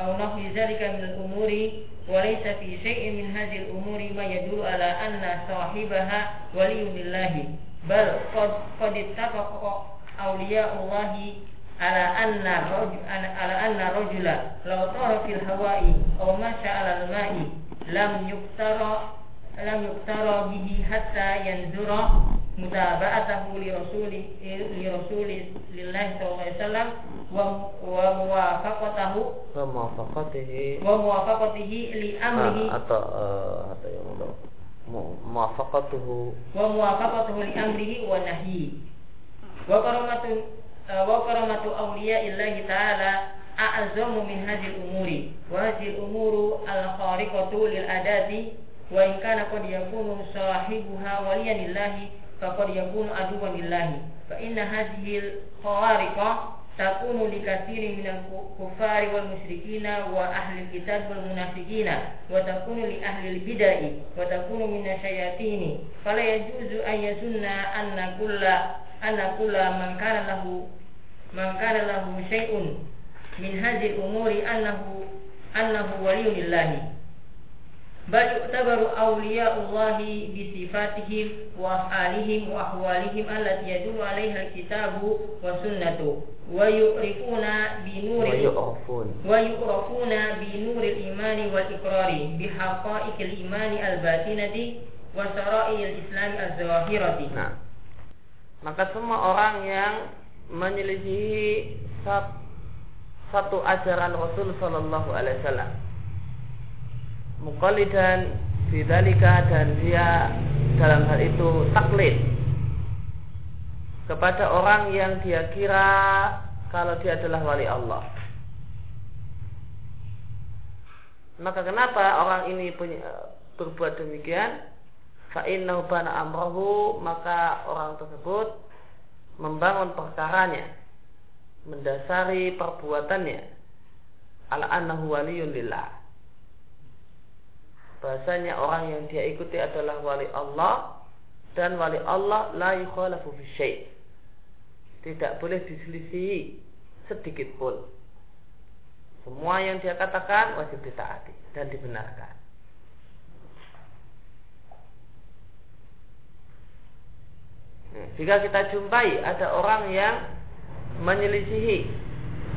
أو نحو ذلك من الأمور وليس في شيء من هذه الأمور ما يدل على أن صاحبها ولي لله بل قد قد اتفق أولياء الله على أن الرجل على أن الرجل لو طار في الهواء أو مشى على الماء لم يقتر لم يقتر به حتى ينذر متابعته لرسول لرسول الله صلى الله عليه وسلم wa muwafaqatahu. Wa muwafaqatihi. Wa muwafaqatihi li amrihi. Ah, atau eh, atau yang muwafaqatuhu. Wa muwafaqatuhu li amrihi wa nahyi wa karamatu eh, wa karamatu awliya illahi ta'ala a'azzamu min hadhihi umuri. Wa hadhihi umuru al-khariqatu lil adati. Wa in kana qad yakunu sahibuha waliyan lillahi faqad yakunu aduwan lillahi fa inna hadhihi al-khariqah takunu li katsiri min al-kuffari wal musyrikin wa ahli kitab wal munafiqin wa takunu li ahli al-bid'ah wa takunu min asyayatin fala yajuzu an yazunna anna kulla anna kulla man kana lahu man kana lahu syai'un min hadhihi al-umuri annahu annahu waliyyullah bal yu'tabaru awliya'ullahi bi sifatihim wa af'alihim wa ahwalihim allati yadullu 'alaiha al-kitabu wa sunnatu. Wa yu'rifuna bi wa yu'rafuna bi nuri al-imani wal iqrari bi haqa'iqil imani al-batinati wa sara'il islam az-zawahirati nah. Maka semua orang yang menyelisihi satu ajaran Rasul sallallahu alaihi wasallam muqallidan bidzalika dan dia dalam hal itu taklid kepada orang yang dia kira kalau dia adalah wali Allah. Maka kenapa orang ini punya, berbuat demikian? Fa'innahu bana amrahu maka orang tersebut membangun perkaranya mendasari perbuatannya ala annahu waliyun bahasanya orang yang dia ikuti adalah wali Allah dan wali Allah la yukhalafu fi tidak boleh diselisihi sedikit pun. Semua yang dia katakan wajib ditaati dan dibenarkan. Nah, jika kita jumpai ada orang yang menyelisihi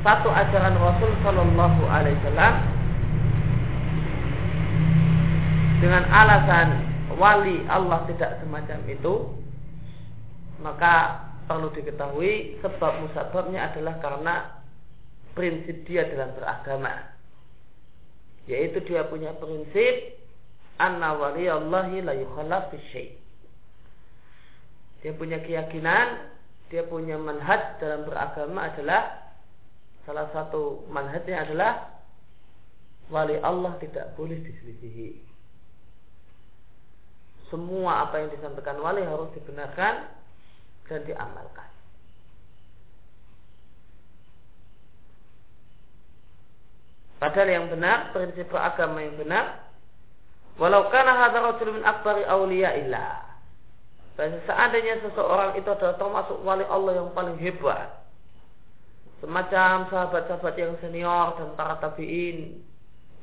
satu ajaran Rasul Shallallahu Alaihi Wasallam dengan alasan wali Allah tidak semacam itu maka perlu diketahui sebab musababnya adalah karena prinsip dia dalam beragama. Yaitu dia punya prinsip anna wali Allahi la yukhalaf dia punya keyakinan dia punya manhaj dalam beragama adalah salah satu manhajnya adalah wali Allah tidak boleh diselisihi semua apa yang disampaikan wali harus dibenarkan dan diamalkan. Padahal yang benar, prinsip agama yang benar, walau kana hadza rajul min akbari illah. Dan seandainya seseorang itu adalah termasuk wali Allah yang paling hebat, semacam sahabat-sahabat yang senior dan para tabiin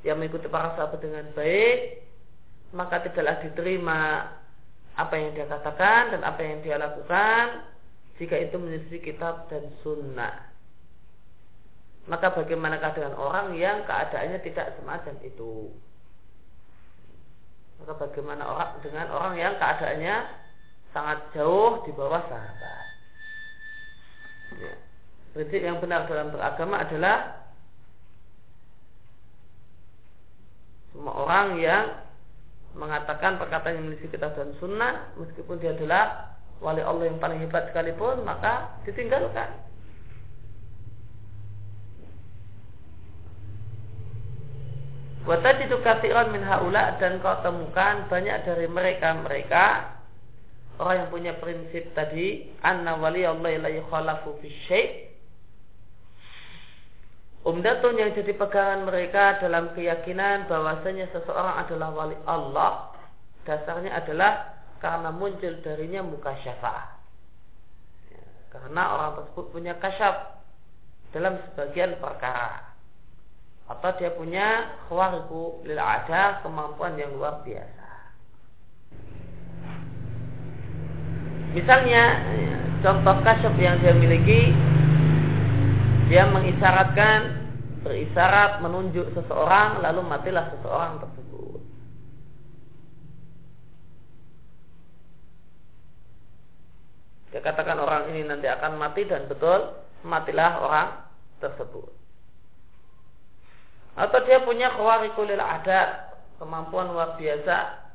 yang mengikuti para sahabat dengan baik, maka tidaklah diterima apa yang dia katakan dan apa yang dia lakukan jika itu menyelisih kitab dan sunnah. Maka bagaimanakah dengan orang yang keadaannya tidak semacam itu? Maka bagaimana orang dengan orang yang keadaannya sangat jauh di bawah sahabat? Ya. Prinsip yang benar dalam beragama adalah semua orang yang mengatakan perkataan yang memiliki kitab dan sunnah meskipun dia adalah wali Allah yang paling hebat sekalipun maka ditinggalkan. Itu kathiran min haula dan kau temukan banyak dari mereka-mereka orang yang punya prinsip tadi anna wali Allah la yukhalafu fi syai' Umdatun yang jadi pegangan mereka dalam keyakinan bahwasanya seseorang adalah wali Allah dasarnya adalah karena muncul darinya muka syafa'ah. Ya, karena orang tersebut punya kasyaf dalam sebagian perkara. atau dia punya khawariku lil ada kemampuan yang luar biasa. Misalnya contoh kasyaf yang dia miliki dia mengisyaratkan berisyarat menunjuk seseorang lalu matilah seseorang tersebut. Dia katakan orang ini nanti akan mati dan betul matilah orang tersebut atau dia punya khawarikul ada kemampuan luar biasa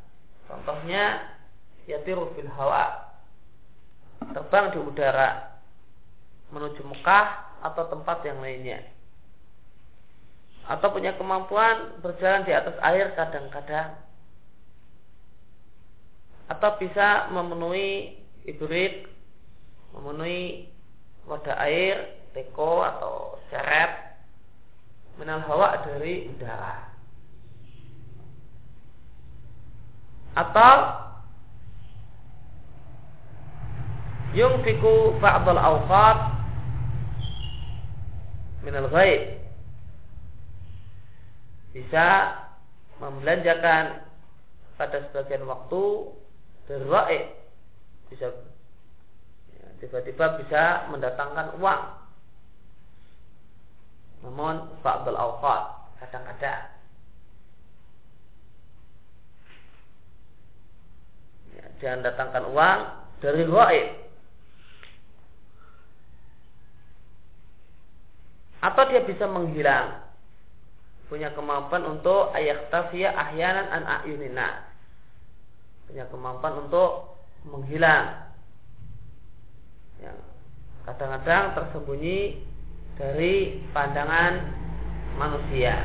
contohnya yatiru fil hawa terbang di udara menuju Mekah atau tempat yang lainnya. Atau punya kemampuan berjalan di atas air kadang-kadang. Atau bisa memenuhi ibrit memenuhi wadah air teko atau seret minal hawa dari udara. Atau yung fiku ba'dal awqat minal ghaib. Bisa membelanjakan pada sebagian waktu dari bisa ya, tiba-tiba bisa mendatangkan uang. Namun ba'dul awqat kadang-kadang. Ya, jangan datangkan uang dari gaib atau dia bisa menghilang. Punya kemampuan untuk ayat tafiyah ahyanan an ayunina. Punya kemampuan untuk menghilang. Ya, kadang-kadang tersembunyi dari pandangan manusia.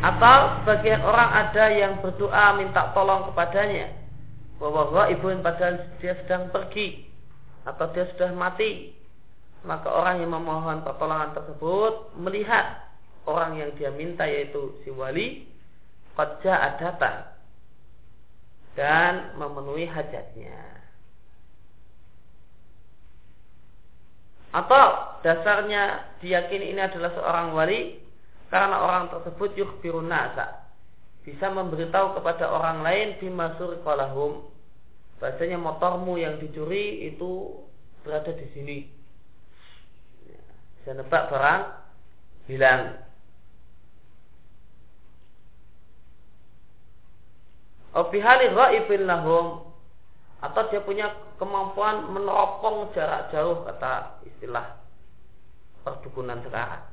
Atau sebagian orang ada yang berdoa minta tolong kepadanya. Bahwa ibu padahal dia sedang pergi atau dia sudah mati maka orang yang memohon pertolongan tersebut melihat orang yang dia minta yaitu si wali qad datang dan memenuhi hajatnya. Atau dasarnya diyakini ini adalah seorang wali karena orang tersebut yukhbirun bisa memberitahu kepada orang lain bimasur kolahum bahasanya motormu yang dicuri itu berada di sini. Saya nebak barang hilang. Obihali ra'ibin lahum atau dia punya kemampuan meneropong jarak jauh kata istilah perdukunan sekarang.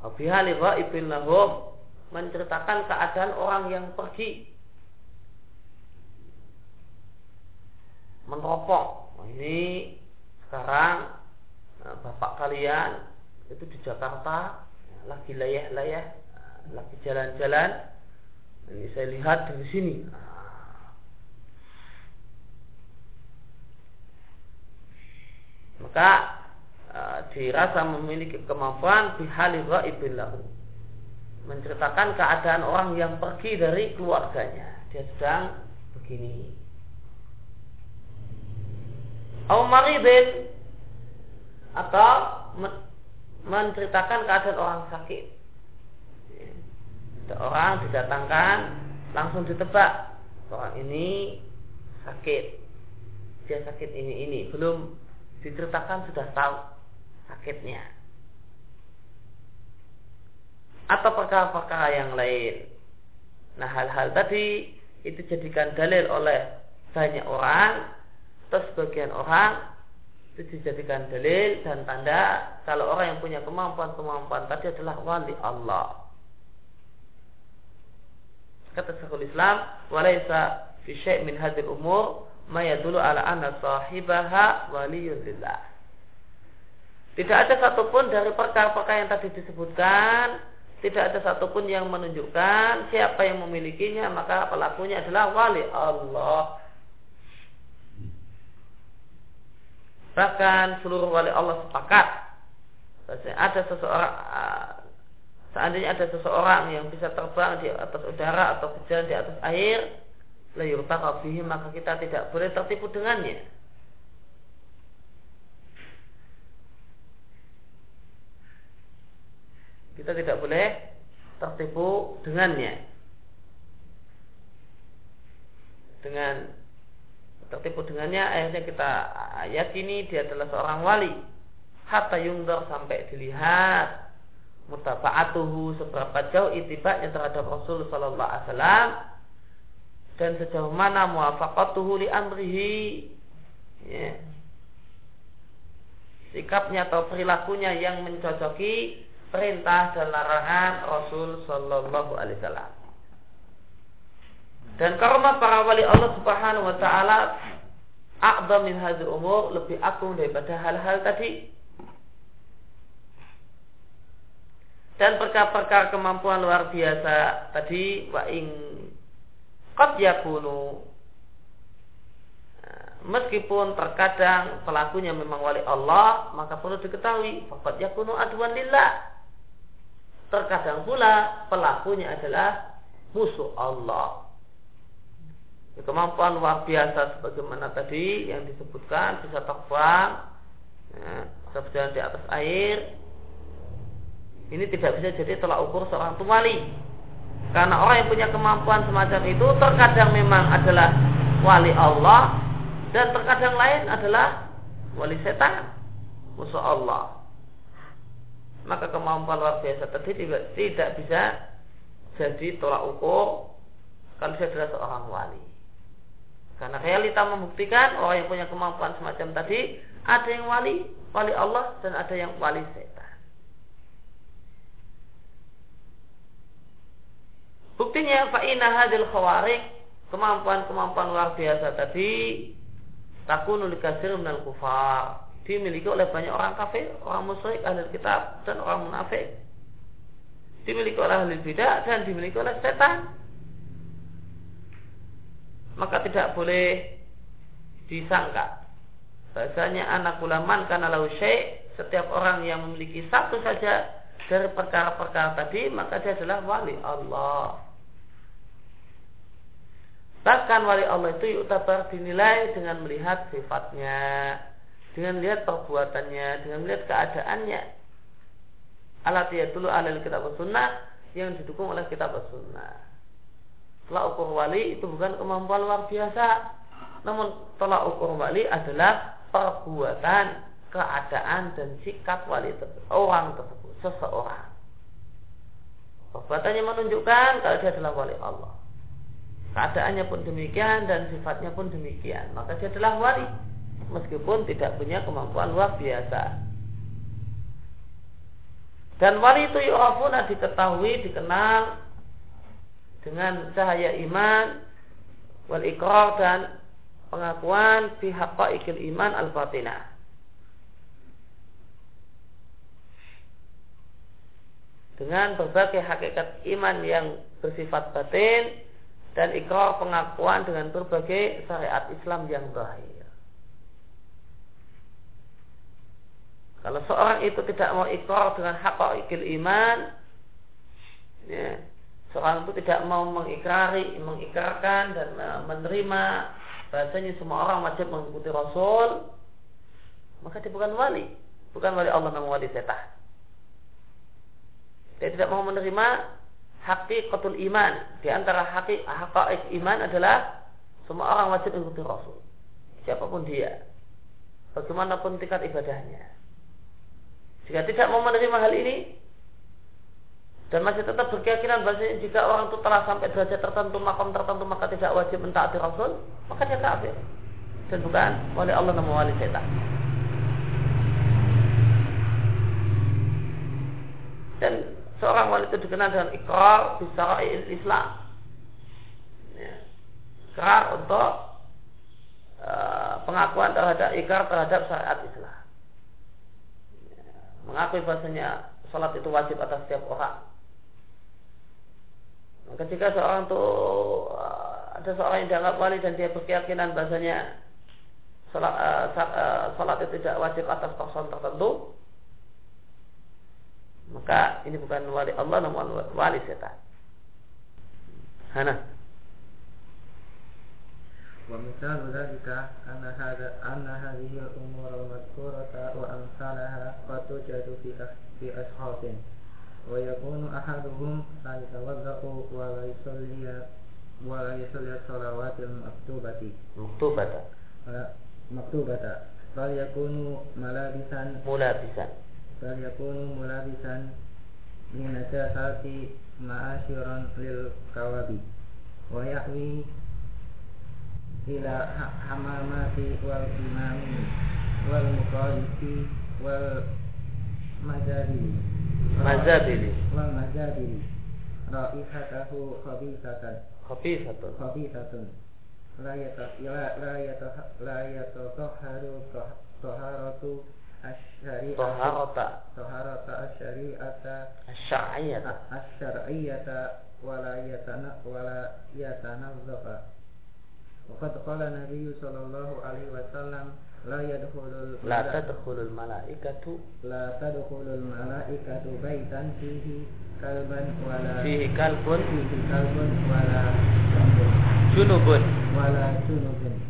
Abihali ibn lahum menceritakan keadaan orang yang pergi meneropong. Nah, ini sekarang nah, bapak kalian itu di Jakarta lagi layah-layah, lagi jalan-jalan. Ini saya lihat dari sini. maka e, dirasa memiliki kemampuan bihali ghaibin lahu menceritakan keadaan orang yang pergi dari keluarganya dia sedang begini au maridin. Atau menceritakan keadaan orang sakit. Ada orang didatangkan langsung ditebak. Orang ini sakit. Dia sakit ini ini. Belum diceritakan sudah tahu sakitnya. Atau perkara-perkara yang lain. Nah hal-hal tadi itu jadikan dalil oleh banyak orang atau sebagian orang itu dijadikan dalil dan tanda kalau orang yang punya kemampuan-kemampuan tadi adalah wali Allah. Kata Syekhul Islam, "Walaisa fi syai' min hadhil umur maya dulu ala anna sahibaha waliyun. Tidak ada satupun dari perkara-perkara yang tadi disebutkan tidak ada satupun yang menunjukkan siapa yang memilikinya maka pelakunya adalah wali Allah. Bahkan seluruh wali Allah sepakat ada seseorang seandainya ada seseorang yang bisa terbang di atas udara atau berjalan di atas air la yurtaqa maka kita tidak boleh tertipu dengannya. kita tidak boleh tertipu dengannya. Dengan tertipu dengannya akhirnya kita yakini dia adalah seorang wali hatta yungdar sampai dilihat mutaba'atuhu seberapa jauh itibaknya terhadap Rasul sallallahu alaihi wasallam dan sejauh mana muwafaqatuhu li amrihi ya. sikapnya atau perilakunya yang mencocoki perintah dan larangan Rasul sallallahu alaihi wasallam dan karena para wali Allah Subhanahu wa taala a'dham min hadzal umur lebih agung daripada hal-hal tadi. Dan perkara-perkara kemampuan luar biasa tadi wa ing qad yakunu meskipun terkadang pelakunya memang wali Allah maka perlu diketahui faqad yakunu adwan lillah. Terkadang pula pelakunya adalah musuh Allah kemampuan luar biasa sebagaimana tadi yang disebutkan bisa terbang ya, bisa berjalan di atas air ini tidak bisa jadi tolak ukur seorang wali. Karena orang yang punya kemampuan semacam itu terkadang memang adalah wali Allah dan terkadang lain adalah wali setan, musuh Allah. Maka kemampuan luar biasa tadi tidak, tidak bisa jadi tolak ukur kalau dia adalah seorang wali. Karena realita membuktikan orang yang punya kemampuan semacam tadi ada yang wali, wali Allah dan ada yang wali setan. Buktinya fa'ina hadil khawarik kemampuan-kemampuan luar biasa tadi takunu likasir minal kufar dimiliki oleh banyak orang kafir, orang musyrik, ahli kitab dan orang munafik. Dimiliki oleh ahli bidah dan dimiliki oleh setan. Maka tidak boleh disangka bahasanya anak ulaman karena lau setiap orang yang memiliki satu saja dari perkara-perkara tadi maka dia adalah wali Allah. Bahkan wali Allah itu yuktabar dinilai dengan melihat sifatnya, dengan melihat perbuatannya, dengan melihat keadaannya. Alat dulu alal kitab sunnah yang didukung oleh kitab sunnah. Tolak ukur wali itu bukan kemampuan luar biasa, namun tolak ukur wali adalah perbuatan, keadaan dan sikap wali tersebut, orang tersebut, seseorang. Perbuatannya menunjukkan kalau dia adalah wali Allah. Keadaannya pun demikian dan sifatnya pun demikian. Maka dia adalah wali meskipun tidak punya kemampuan luar biasa. Dan wali itu yu'rafuna diketahui dikenal dengan cahaya iman wal ikrar dan pengakuan pihak ikil iman al batinah dengan berbagai hakikat iman yang bersifat batin dan ikrar pengakuan dengan berbagai syariat Islam yang zahir. Kalau seorang itu tidak mau ikrar dengan ikil iman, ya, seorang itu tidak mau mengikrari, mengikrarkan dan menerima bahasanya semua orang wajib mengikuti Rasul, maka dia bukan wali, bukan wali Allah namun wali setan. Dia tidak mau menerima hakikatul iman. Di antara hakik hakaik iman adalah semua orang wajib mengikuti Rasul. Siapa pun dia. Bagaimanapun tingkat ibadahnya. Jika tidak mau menerima hal ini dan masih tetap berkeyakinan bahwa jika orang itu telah sampai derajat tertentu, makam tertentu maka tidak wajib mentaati Rasul, maka dia kafir. Dan bukan oleh Allah namun wali setan. Dan seorang wanita dikenal dengan ikrar bisa Islam. Ya. Ikrar untuk uh, pengakuan terhadap ikrar terhadap syariat Islam. Ya. Mengakui bahasanya salat itu wajib atas setiap orang. Maka jika seorang itu uh, ada seorang yang dianggap wali dan dia berkeyakinan bahasanya salat, uh, salat itu tidak wajib atas person tertentu, maka ini bukan wali Allah namun wali setan. Hana. ومثال ذلك أن هذا أن هذه الأمور المذكورة وأمثالها قد توجد في في أشخاص ويكون أحدهم لا يتوضأ ولا يصلي ولا يصلي الصلوات المكتوبة. مكتوبة. مكتوبة. بل يكون ملابسا. ملابسا. بل يكون ملابسا لنجاسات معاشرا للكوابي. ويحوي إلى حمامات والإمام والمخالف والمجابل Mazabili. Wal mazabili. Raihatahu khabithatan. Khabithatun. Khabithatun. La yata la yata la yata taharu taharatu asyari'ata. Taharata. Taharata asyari'ata. Asyariyata. Asyariyata wala yatana wala yatanazzafa. Waqad qala Nabi sallallahu alaihi wasallam لا يدخل لا تدخل الملائكة لا تدخل الملائكة بيتا فيه كلبا ولا فيه كلب. فيه كلب ولا كلب جنب. ولا جنب.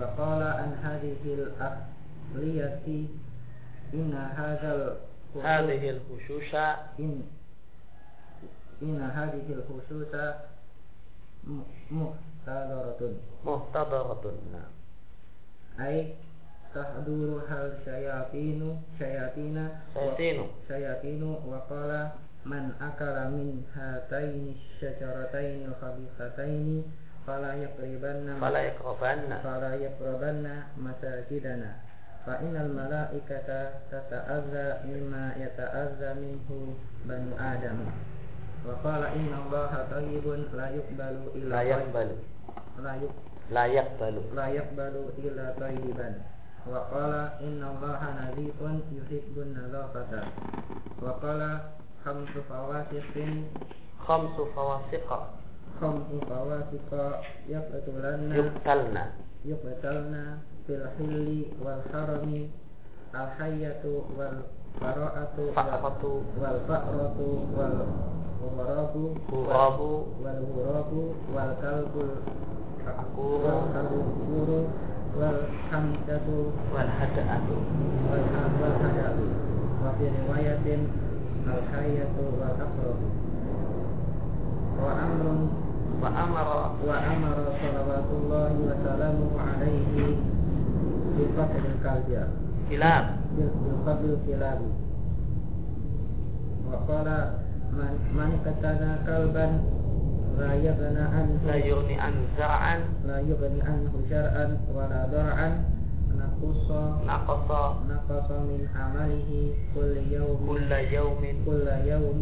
وقال عن هذه الأقلية إن هذا هذه الخشوش إن إن هذه الخصوص م- محتضرة محتضرة نعم. ay tahduru hal syayatinu syayatina syayatinu. syayatinu wa qala man akala min hataini syajarataini khabithataini fala yaqribanna fala yaqrabanna. Fala yaqrabanna masajidana. Fa innal malaikata tata'azza mimma yata'azza minhu banu adam. Wa qala inna allaha tayyibun la yuqbalu illa la yuqbalu. La yuqbalu layak balu layak balu ila tayyiban. Wa qala inna allaha nazifun yuhibbun nadhafata. Wa qala khamsu fawasiqin. Khamsu fawasiqa. Khamsu fawasiqa yaqtulanna yuqtalna. Yuqtalna fil hilli wal harami. Al hayyatu wal fara'atu. Fa'atu wal fa'ratu wal hurabu wal hurabu wal kalbul والكلب والحمزة والهدأة والحدث وفي رواية الحية والأقرب وأمر وأمر وأمر صلوات الله وسلامه عليه بقتل الكلب كلاب بقتل الكلاب وقال من من قتل كلبا لا يغنى عنه لا يغني عن زرعا لا يغني عنه شرعا ولا ضرعا نقص نقص نقص من عمله كل يوم كل يوم كل يوم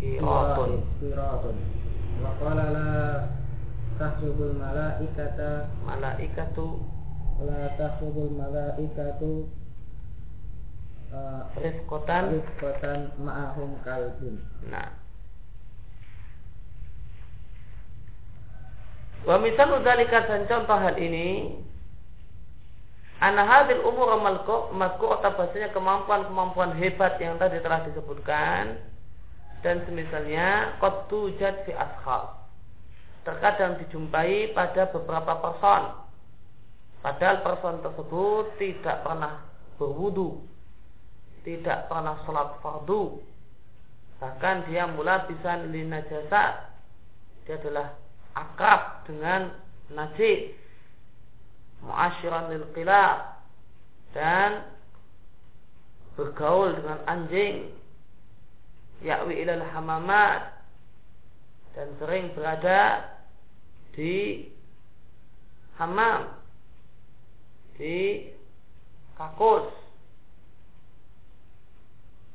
قيراط قيراط وقال لا تحسب الملائكة ملائكة لا تحسب الملائكة آه، رفقة رفقة معهم كلب Nah. Wa misalu dzalika dan contoh hal ini Ana hadil umur atau bahasanya kemampuan-kemampuan hebat yang tadi telah disebutkan dan semisalnya qad tujad fi ashab terkadang dijumpai pada beberapa person. Padahal person tersebut tidak pernah berwudu tidak pernah sholat fardu. Bahkan dia mula bisa linajasa dia adalah akrab dengan najis muasyiran lil qilab dan bergaul dengan anjing yakwi ilal hamamat dan sering berada di hamam di kakus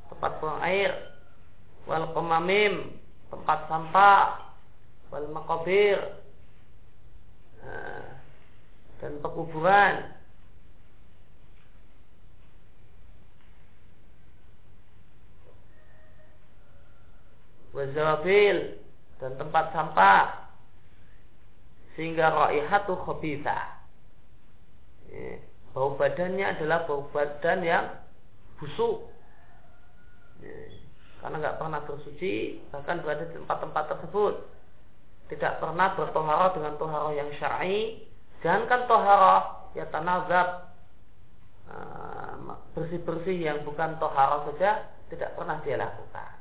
tempat buang air wal tempat sampah wal makabir nah, dan pekuburan. Wazawabil dan tempat sampah. Sehingga raihatu khabitha. Bau badannya adalah bau badan yang busuk. Karena nggak pernah bersuci bahkan berada di tempat-tempat tersebut tidak pernah bertohara dengan tohara yang syar'i jangankan tohara ya tanazab bersih-bersih yang bukan tohara saja tidak pernah dia lakukan.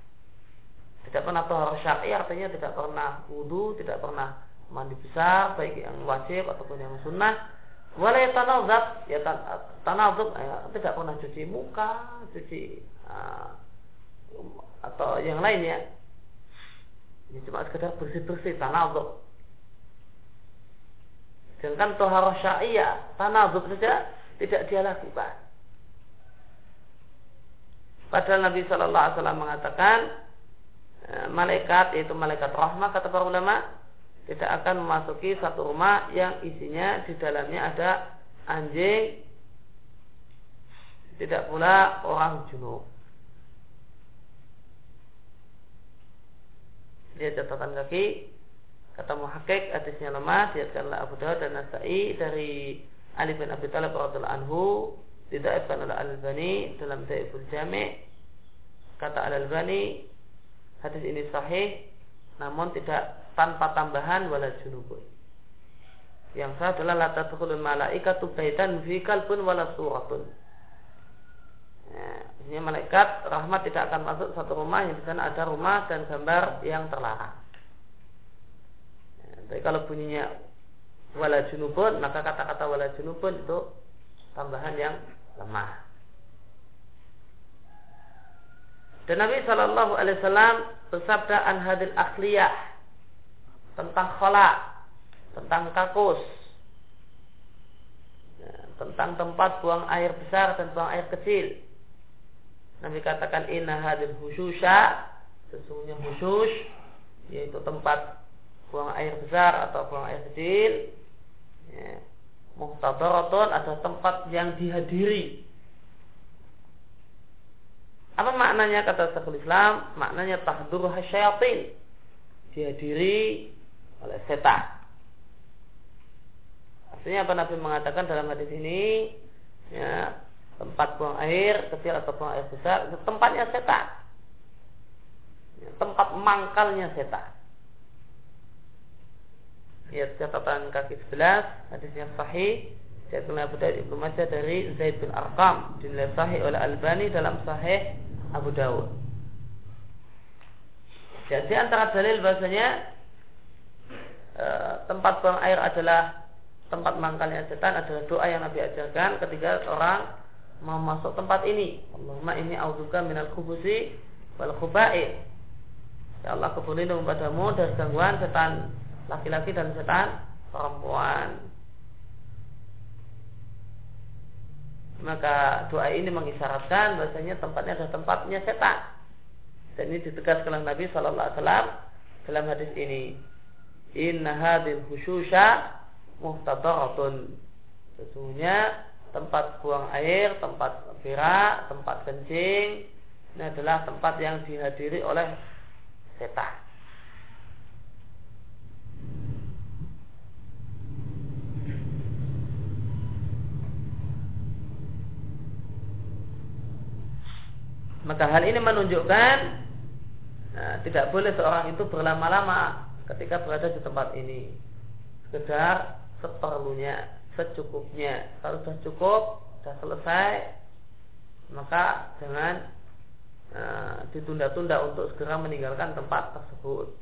Tidak pernah tohar syar'i artinya tidak pernah wudhu, tidak pernah mandi besar, baik yang wajib ataupun yang sunnah. Walai tanazat, ya tanazat, ya, tidak pernah cuci muka, cuci uh, atau yang lainnya. Ini cuma sekedar bersih-bersih tanazat. Sedangkan tohar syariah, tanazat saja tidak dia lakukan. Padahal Nabi Shallallahu Alaihi Wasallam mengatakan eh, malaikat yaitu malaikat rahmah kata para ulama tidak akan memasuki satu rumah yang isinya di dalamnya ada anjing tidak pula orang junub. Dia catatan kaki kata muhakkik hadisnya lemah diatkanlah Abu Dawud dan Nasai dari Ali bin Abi Thalib radhiyallahu anhu tidak oleh Al-Albani dalam Daiful Jami' kata Al-Albani hadis ini sahih namun tidak tanpa tambahan wala junubun. Yang sah adalah la tadkhulul malaikatu baitan fi kalbun wala suratun ya, ini malaikat rahmat tidak akan masuk satu rumah yang di sana ada rumah dan gambar yang terlarang ya, tapi kalau bunyinya wala junubun maka kata-kata wala junubun itu tambahan yang lemah. Dan Nabi Shallallahu Alaihi Wasallam bersabda an hadil akhliyah tentang khala, tentang kakus, ya, tentang tempat buang air besar dan buang air kecil. Nabi katakan inna hadil hususha sesungguhnya khusus yaitu tempat buang air besar atau buang air kecil ya, muhtadaratun ada tempat yang dihadiri. Apa maknanya kata Syekhul Islam? Maknanya tahdur hasyayatin. Dihadiri oleh setan. Artinya apa Nabi mengatakan dalam hadis ini? Ya, tempat buang air kecil atau buang air besar itu tempatnya setan. Ya, tempat mangkalnya setan ya catatan kaki 11 hadisnya sahih Syekh Abu Dawud Ibnu Majah dari Zaid bin Arqam dinilai sahih oleh Albani dalam sahih Abu Dawud. Jadi antara dalil bahasanya e, tempat buang air adalah tempat mangkalnya setan adalah doa yang Nabi ajarkan ketika orang mau masuk tempat ini. Allahumma ini auzuka minal khubusi wal khuba'i. Ya Allah aku berlindung padamu dari gangguan setan laki-laki dan setan perempuan. Maka doa ini mengisyaratkan bahasanya tempatnya adalah tempatnya setan. Dan ini ditegaskan oleh Nabi Shallallahu Alaihi Wasallam dalam hadis ini. Inna hadil khususha muhtadaratun. Sesungguhnya tempat buang air, tempat berak, tempat kencing ini adalah tempat yang dihadiri oleh setan. Maka hal ini menunjukkan nah, tidak boleh seorang itu berlama-lama ketika berada di tempat ini. Sekedar seperlunya, secukupnya. Kalau sudah cukup, sudah selesai, maka jangan uh, ditunda-tunda untuk segera meninggalkan tempat tersebut.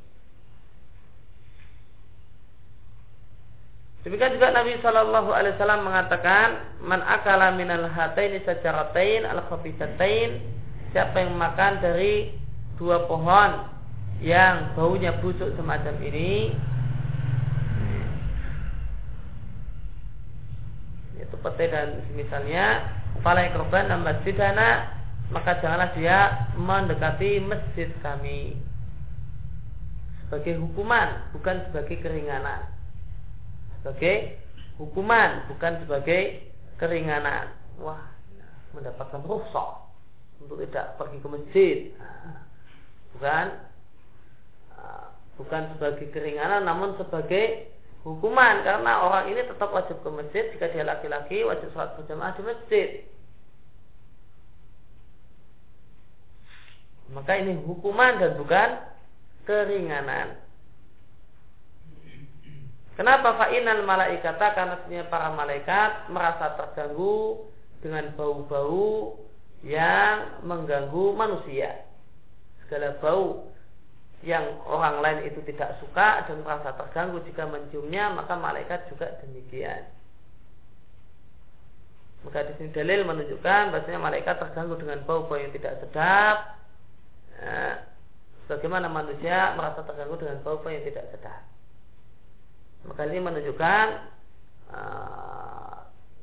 Demikian juga Nabi Shallallahu Alaihi Wasallam mengatakan, "Man akala minal hataini sajaratain al khabisatain siapa yang makan dari dua pohon yang baunya busuk semacam ini pete dan misalnya falai korban dan masjidana maka janganlah dia mendekati masjid kami. Sebagai hukuman bukan sebagai keringanan. Sebagai hukuman bukan sebagai keringanan. Wah mendapatkan rukhsah untuk tidak pergi ke masjid. Bukan bukan sebagai keringanan namun sebagai hukuman karena orang ini tetap wajib ke masjid jika dia laki-laki wajib sholat berjamaah di masjid maka ini hukuman dan bukan keringanan Kenapa fa'inal malaikata? Karena para malaikat merasa terganggu dengan bau-bau yang mengganggu manusia. Segala bau yang orang lain itu tidak suka dan merasa terganggu jika menciumnya, maka malaikat juga demikian. Maka di sini dalil menunjukkan bahasanya malaikat terganggu dengan bau-bau yang tidak sedap. Ya, bagaimana manusia merasa terganggu dengan bau-bau yang tidak sedap. Maka ini menunjukkan uh,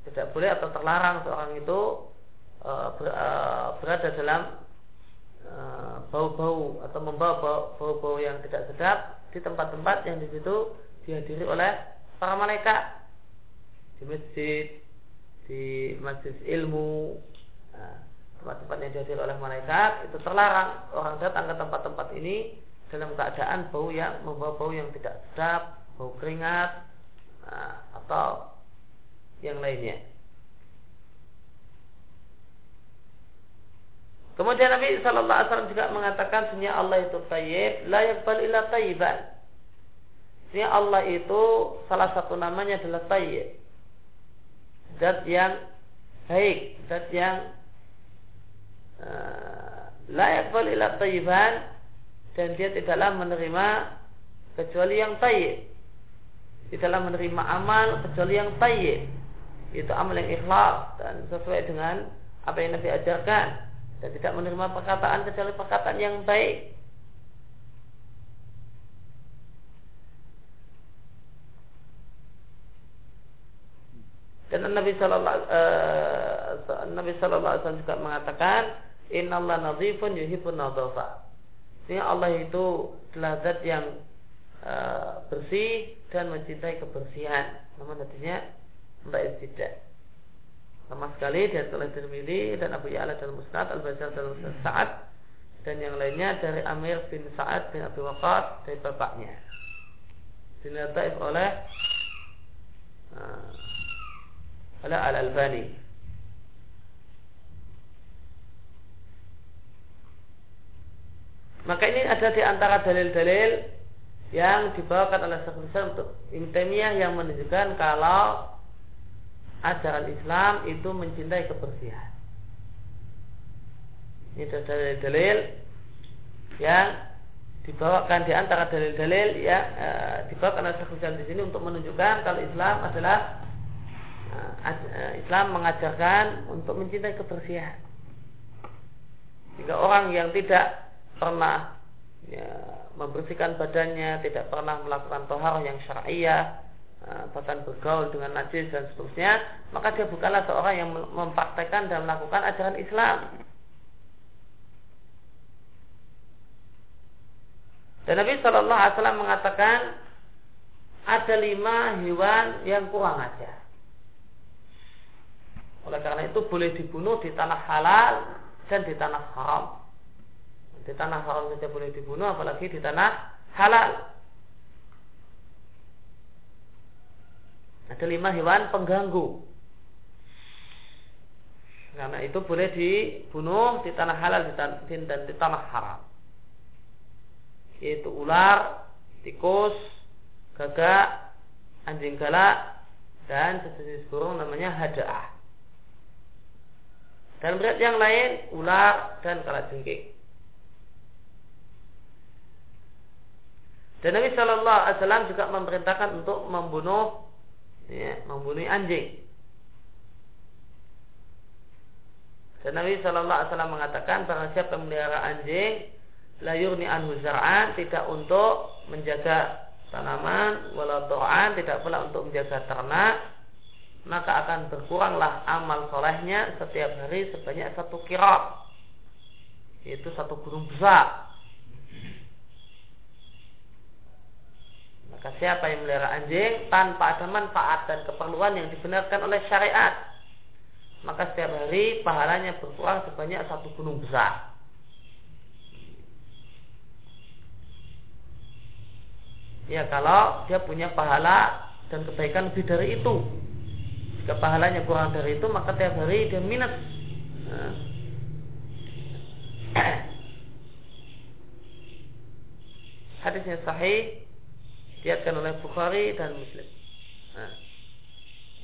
tidak boleh atau terlarang seorang itu uh, ber, uh, berada dalam bau-bau atau membawa bau-bau yang tidak sedap di tempat-tempat yang di situ dihadiri oleh para malaikat di masjid, di masjid ilmu, nah, tempat-tempat yang dihadiri oleh malaikat itu terlarang orang datang ke tempat-tempat ini dalam keadaan bau yang membawa bau yang tidak sedap, bau keringat nah, atau yang lainnya. Kemudian Nabi Shallallahu Alaihi Wasallam juga mengatakan sebenarnya Allah itu tayyib, layak ila tayyiban. Sebenarnya Allah itu salah satu namanya adalah tayyib. Zat yang baik, zat yang uh, layak ila tayyiban dan dia tidaklah menerima kecuali yang tayyib. Tidaklah menerima amal kecuali yang tayyib. Itu amal yang ikhlas dan sesuai dengan apa yang Nabi ajarkan dan tidak menerima perkataan kecuali perkataan yang baik. Dan Nabi Sallallahu uh, Nabi Sallallahu Alaihi Wasallam juga mengatakan, Inna Allah nazifun yuhibun nadhafa. Sehingga Allah itu adalah zat yang uh, bersih dan mencintai kebersihan. Namun tidak tidak sama sekali dia telah Tirmidzi dan Abu Ya'la dalam Musnad Al-Bazar dalam Musnad Sa'ad dan yang lainnya dari Amir bin Sa'ad bin Abi Waqqas dari bapaknya. Dinataif oleh uh, oleh Al-Albani. Maka ini ada di antara dalil-dalil yang dibawakan oleh Syekhul untuk Imtemiyah yang menunjukkan kalau ajaran Islam itu mencintai kebersihan. Ini adalah dalil yang dibawakan di antara dalil-dalil yang e, dibawakan oleh Syekh di sini untuk menunjukkan kalau Islam adalah e, Islam mengajarkan untuk mencintai kebersihan. Jika orang yang tidak pernah ya, membersihkan badannya, tidak pernah melakukan tohar yang syariah, bahkan bergaul dengan najis dan seterusnya, maka dia bukanlah seorang yang mempraktekkan dan melakukan ajaran Islam. Dan Nabi Shallallahu Alaihi Wasallam mengatakan ada lima hewan yang kurang ajar. Oleh karena itu boleh dibunuh di tanah halal dan di tanah haram. Di tanah haram saja boleh dibunuh, apalagi di tanah halal. Ada lima hewan pengganggu. Karena itu boleh dibunuh di tanah halal dan di tanah haram. Yaitu ular, tikus, gagak, anjing galak, dan sejenis burung namanya hada'ah. Dan berat yang lain, ular dan kalajengking. Dan Nabi Shallallahu Alaihi juga memerintahkan untuk membunuh ya, membunuh anjing. Dan Nabi Shallallahu Alaihi Wasallam mengatakan barang siapa memelihara anjing, layurni anhu zar'an tidak untuk menjaga tanaman, walau to'an tidak pula untuk menjaga ternak, maka akan berkuranglah amal solehnya setiap hari sebanyak satu kirab, yaitu satu gunung besar. Maka siapa yang melihara anjing tanpa ada manfaat dan keperluan yang dibenarkan oleh syariat, maka setiap hari pahalanya berkurang sebanyak satu gunung besar. Ya kalau dia punya pahala dan kebaikan lebih dari itu. Jika pahalanya kurang dari itu, maka tiap hari dia minus. Nah. Hadisnya sahih diatkan oleh Bukhari dan Muslim. Nah,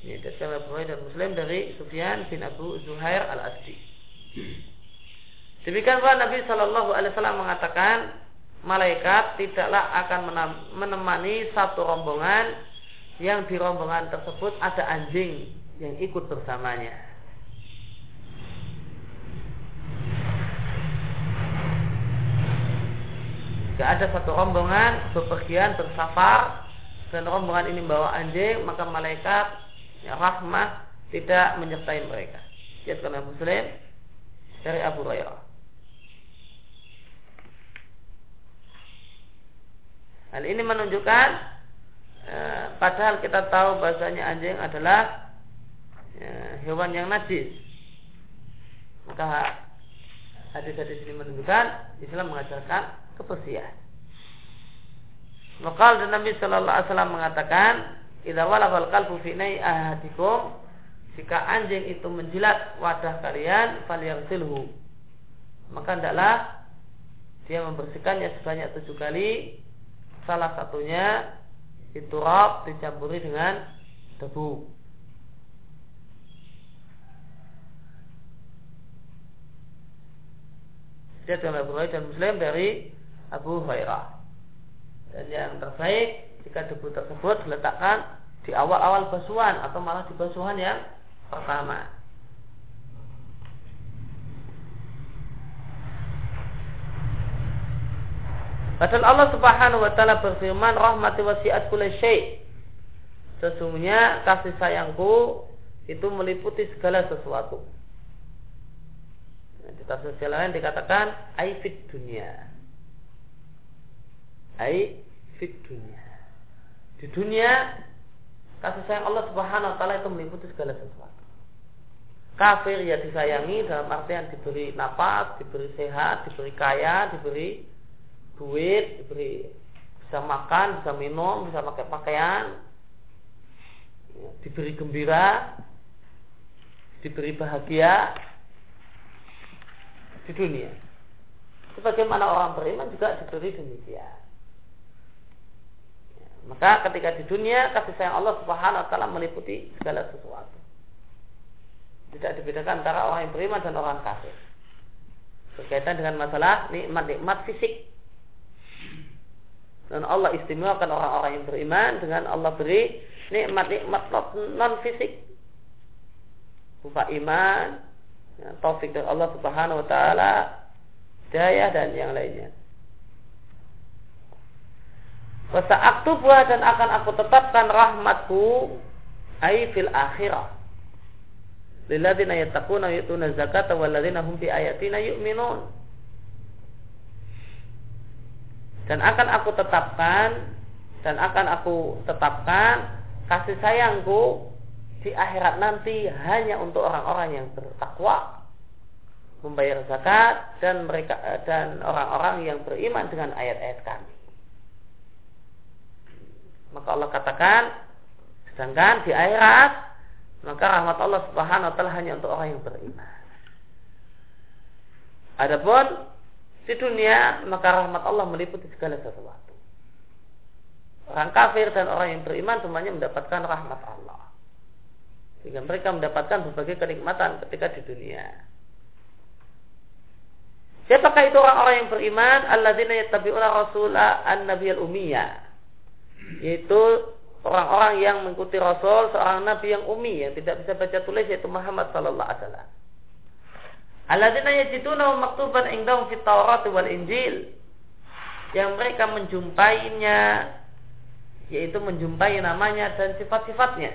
ini oleh Bukhari dan Muslim dari Sufyan bin Abu Zuhair al Asdi. Demikian pula Nabi Shallallahu Alaihi Wasallam mengatakan malaikat tidaklah akan menemani satu rombongan yang di rombongan tersebut ada anjing yang ikut bersamanya. Jika ada satu rombongan bepergian bersafar dan rombongan ini membawa anjing, maka malaikat ya, rahmah tidak menyertai mereka. karena Muslim dari Abu Hurairah. Hal ini menunjukkan eh, padahal kita tahu bahasanya anjing adalah ya, hewan yang najis. Maka hadis-hadis ini menunjukkan Islam mengajarkan kebersihan. Maka dan Nabi Shallallahu Alaihi Wasallam mengatakan, "Idza walafal kalbu fi ahadikum jika anjing itu menjilat wadah kalian, silhu Maka hendaklah dia membersihkannya sebanyak tujuh kali. Salah satunya itu rob dicampuri dengan debu. Dia adalah Bukhari dan Muslim dari Abu Hurairah. Dan yang terbaik jika debu tersebut diletakkan di awal-awal basuhan atau malah di basuhan yang pertama. Padahal Allah Subhanahu wa taala berfirman, "Rahmati wasi'at kulli syai'." Sesungguhnya kasih sayangku itu meliputi segala sesuatu. Di tafsir lain dikatakan aifid dunia. Ai fit dunia. Di dunia kasih sayang Allah Subhanahu wa taala itu meliputi segala sesuatu. Kafir ya disayangi dalam artian diberi nafas, diberi sehat, diberi kaya, diberi duit, diberi bisa makan, bisa minum, bisa pakai pakaian, diberi gembira, diberi bahagia di dunia. Sebagaimana orang beriman juga diberi demikian. Maka ketika di dunia kasih sayang Allah Subhanahu wa taala meliputi segala sesuatu. Tidak dibedakan antara orang yang beriman dan orang kafir. Berkaitan dengan masalah nikmat-nikmat fisik. Dan Allah istimewakan orang-orang yang beriman dengan Allah beri nikmat-nikmat non fisik. Berupa iman, ya, taufik dari Allah Subhanahu wa taala, daya dan yang lainnya. Wasa buah dan akan aku tetapkan rahmatku ai fil akhirah lilladzina yattaquna yu'tuna zakata walladzina hum bi ayatina yu'minun dan akan aku tetapkan dan akan aku tetapkan kasih sayangku di akhirat nanti hanya untuk orang-orang yang bertakwa membayar zakat dan mereka dan orang-orang yang beriman dengan ayat-ayat kami. Maka Allah katakan sedangkan di akhirat maka rahmat Allah Subhanahu wa taala hanya untuk orang yang beriman. Adapun di dunia maka rahmat Allah meliputi segala sesuatu. Orang kafir dan orang yang beriman semuanya mendapatkan rahmat Allah. Sehingga mereka mendapatkan berbagai kenikmatan ketika di dunia. Siapakah itu orang-orang yang beriman? Alladzina yattabi'una rasula an-nabiyal ummiyah. Yaitu orang-orang yang mengikuti Rasul seorang Nabi yang umi yang tidak bisa baca tulis yaitu Muhammad Sallallahu Alaihi Wasallam. Alladzina yajiduna maktuban indahum fit Taurat wal Injil yang mereka menjumpainya yaitu menjumpai namanya dan sifat-sifatnya.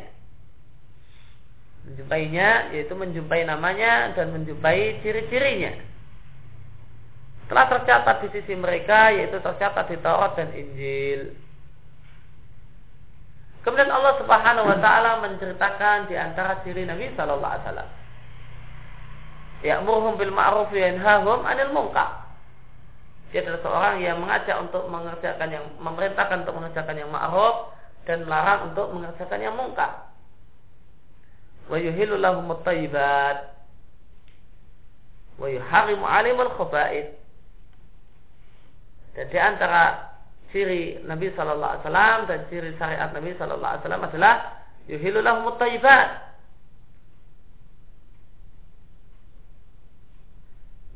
Menjumpainya yaitu menjumpai namanya dan menjumpai ciri-cirinya. Telah tercatat di sisi mereka yaitu tercatat di Taurat dan Injil. Kemudian Allah Subhanahu wa taala menceritakan di antara ciri Nabi sallallahu alaihi wasallam. Ya'muruhum bil ma'ruf wa yanhahum 'anil munkar. Dia adalah seorang yang mengajak untuk mengerjakan yang memerintahkan untuk mengerjakan yang ma'ruf dan melarang untuk mengerjakan yang munkar. Wa yuhillu lahum at-thayyibat wa yuharrimu 'alaihimul khaba'ith. Dan di antara ciri Nabi Shallallahu Alaihi Wasallam dan ciri syariat Nabi Shallallahu Alaihi Wasallam adalah yuhilulah mutaibat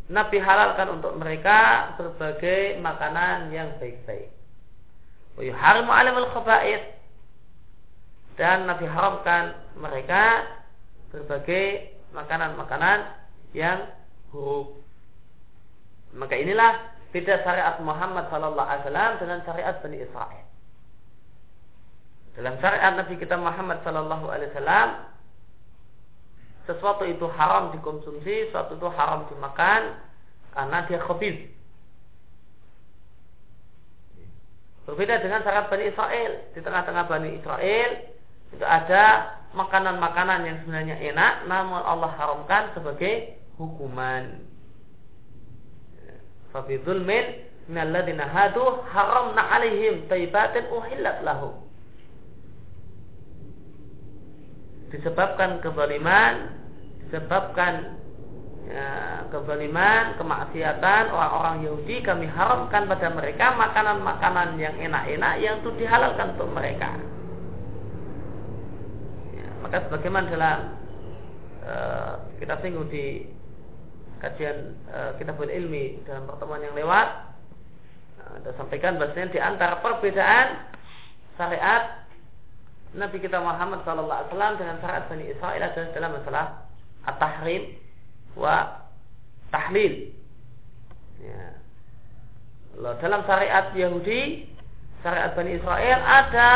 Nabi halalkan untuk mereka berbagai makanan yang baik-baik. Yuharimu alimul khaba'id dan Nabi haramkan mereka berbagai makanan-makanan yang buruk. Maka inilah beda syariat Muhammad Sallallahu Alaihi Wasallam dengan syariat Bani Israel. Dalam syariat Nabi kita Muhammad Sallallahu Alaihi Wasallam, sesuatu itu haram dikonsumsi, sesuatu itu haram dimakan karena dia khabib. Berbeda dengan syariat Bani Israel. Di tengah-tengah Bani Israel itu ada makanan-makanan yang sebenarnya enak, namun Allah haramkan sebagai hukuman. Fabi zulmin minalladina hadu haramna alaihim taibatin uhillat lahum. Disebabkan kezaliman, disebabkan ya, kezaliman, kemaksiatan orang-orang Yahudi kami haramkan pada mereka makanan-makanan yang enak-enak yang itu dihalalkan untuk mereka. Ya, maka sebagaimana dalam uh, kita singgung di kajian uh, kitabul ilmi dalam pertemuan yang lewat uh, sampaikan bahasanya di antara perbedaan syariat Nabi kita Muhammad SAW dengan syariat Bani Israel adalah dalam masalah at-tahrim wa tahlil. Ya. Lalu dalam syariat Yahudi, syariat Bani Israel ada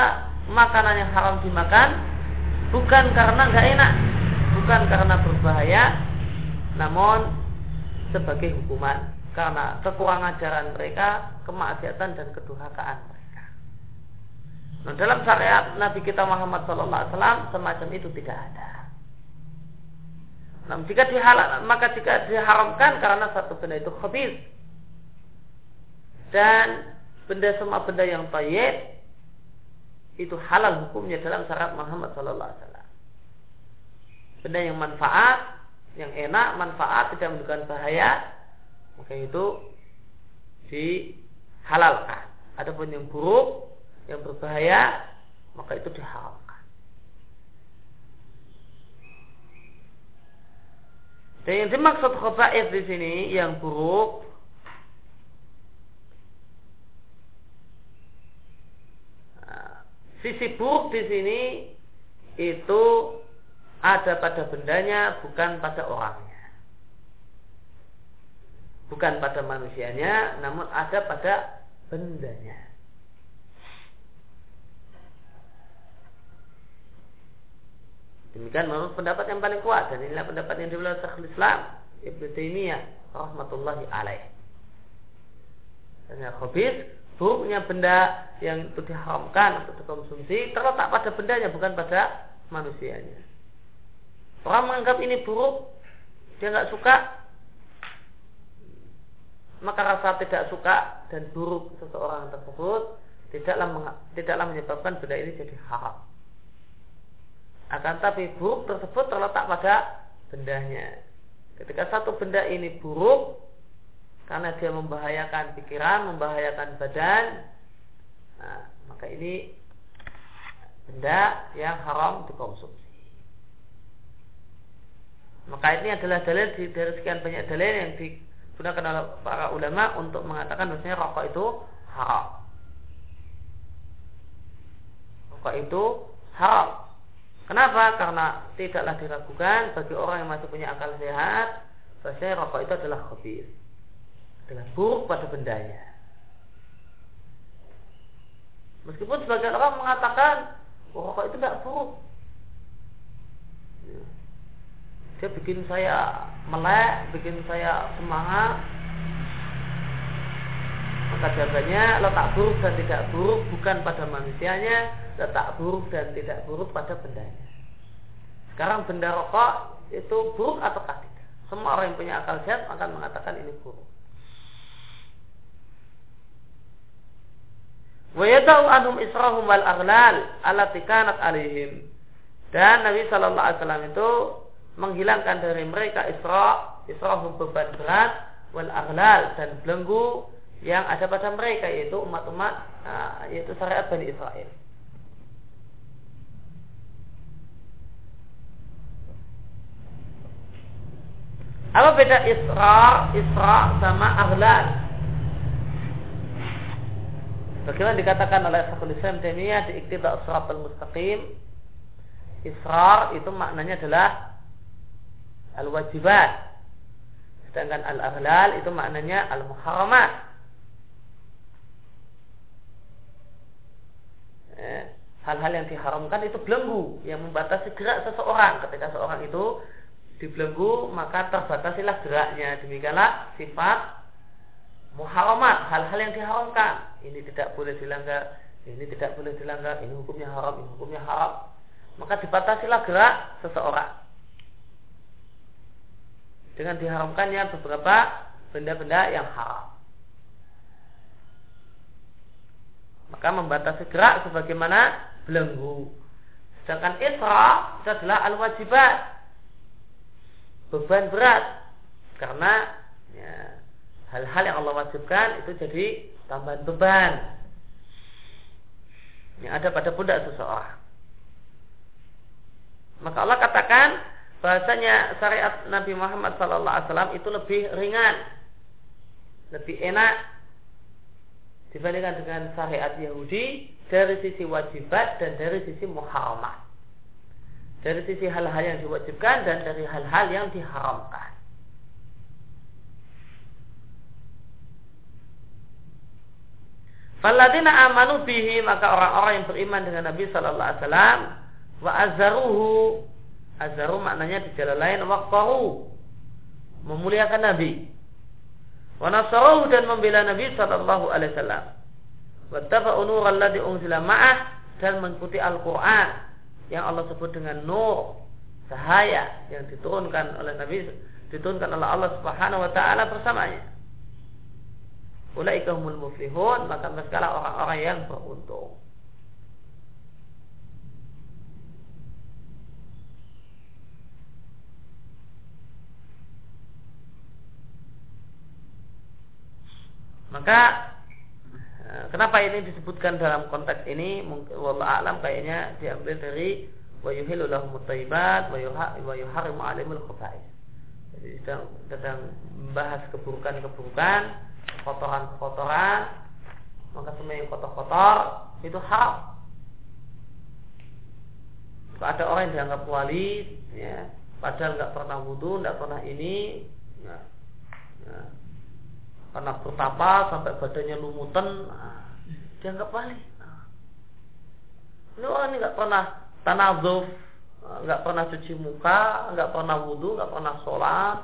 makanan yang haram dimakan bukan karena nggak enak, bukan karena berbahaya, namun sebagai hukuman karena kekurangan ajaran mereka, kemaksiatan dan kedurhakaan mereka. Nah, dalam syariat Nabi kita Muhammad SAW semacam itu tidak ada. Nah, jika dihalal, maka jika diharamkan karena satu benda itu khabis dan benda semua benda yang tayyib itu halal hukumnya dalam syarat Muhammad Sallallahu Alaihi Wasallam. Benda yang manfaat yang enak, manfaat, tidak menimbulkan bahaya, maka itu dihalalkan. Adapun yang buruk, yang berbahaya, maka itu diharamkan. Dan yang dimaksud khaba'ith di sini yang buruk sisi buruk di sini itu ada pada bendanya bukan pada orangnya. Bukan pada manusianya namun ada pada bendanya. Demikian menurut pendapat yang paling kuat dan inilah pendapat yang dibelah Syekhul Islam Ibnu Taimiyah rahmatullahi alaih. Dan yang khabis buruknya benda yang itu diharamkan untuk dikonsumsi terletak pada bendanya bukan pada manusianya Orang menganggap ini buruk, dia nggak suka, maka rasa tidak suka dan buruk seseorang tersebut tidaklah tidaklah menyebabkan benda ini jadi haram. Akan tapi buruk tersebut terletak pada bendanya. Ketika satu benda ini buruk karena dia membahayakan pikiran, membahayakan badan, nah, maka ini benda yang haram dikonsumsi. Maka ini adalah dalil dari sekian banyak dalil yang digunakan oleh para ulama untuk mengatakan bahwasanya rokok itu haram. Rokok itu haram. Kenapa? Karena tidaklah diragukan bagi orang yang masih punya akal sehat bahwasanya rokok itu adalah khabir. Adalah buruk pada bendanya. Meskipun sebagian orang mengatakan oh, rokok itu tidak buruk, dia bikin saya melek, bikin saya semangat. Maka jawabannya letak buruk dan tidak buruk bukan pada manusianya, letak buruk dan tidak buruk pada bendanya. Sekarang benda rokok itu buruk atau tidak? Semua orang yang punya akal sehat akan mengatakan ini buruk. Wa yadau anhum israhum wal aghlal allati kanat alaihim. Dan Nabi wasallam itu menghilangkan dari mereka isra isra beban berat wal aghlal dan belenggu yang ada pada mereka yaitu umat-umat uh, yaitu syariat Bani Israel. Apa beda Isra, Isra sama Aghlal? Bagaimana dikatakan oleh Syekhul Islam Taimiyah di Iqtida Shiratal Mustaqim? Isra itu maknanya adalah al-wajibat. Sedangkan al-aghlal itu maknanya al-muharramat. Eh, hal-hal yang diharamkan itu belenggu yang membatasi gerak seseorang. Ketika seorang itu dibelenggu maka terbatasilah geraknya. Demikianlah sifat muharamat hal-hal yang diharamkan. Ini tidak boleh dilanggar ini tidak boleh dilanggar ini hukumnya haram ini hukumnya haram. Maka dibatasilah gerak seseorang dengan diharamkannya beberapa benda-benda yang haram. Maka membatasi gerak sebagaimana belenggu. Sedangkan isra itu adalah al-wajibat. Beban berat. Karena ya, hal-hal yang Allah wajibkan itu jadi tambahan beban. Yang ada pada pundak seseorang. Maka Allah katakan bahasanya syariat Nabi Muhammad SAW itu lebih ringan, lebih enak dibandingkan dengan syariat Yahudi dari sisi wajibat dan dari sisi muharamah dari sisi hal-hal yang diwajibkan dan dari hal-hal yang diharamkan. Faladina amanu bihi maka orang-orang yang beriman dengan Nabi Sallallahu Alaihi Wasallam wa azaru maknanya di jalan lain waqaru memuliakan Nabi wa dan membela Nabi Sallallahu Alaihi Wasallam wa taba'u nural ladzi unzila ma'ah dan mengikuti Al-Qur'an yang Allah sebut dengan nur cahaya yang diturunkan oleh Nabi diturunkan oleh Allah Subhanahu wa taala bersamanya. Ulaika humul muflihun, maka mereka orang-orang yang beruntung. Maka Eh, kenapa ini disebutkan dalam konteks ini? Wallah alam kayaknya diambil dari wa yuhilu lahum thayyibat wa yuharrimu alimul khaba'is. Jadi sedang, sedang membahas keburukan-keburukan, kotoran-kotoran, maka semua yang kotor-kotor itu haram. Ada orang yang dianggap wali, ya, padahal nggak pernah wudhu, nggak pernah ini, ya, ya, karena bertapa sampai badannya lumutan nah, dianggap wali nah. ini orang ini nggak pernah tanazuf nggak pernah cuci muka nggak pernah wudhu nggak pernah sholat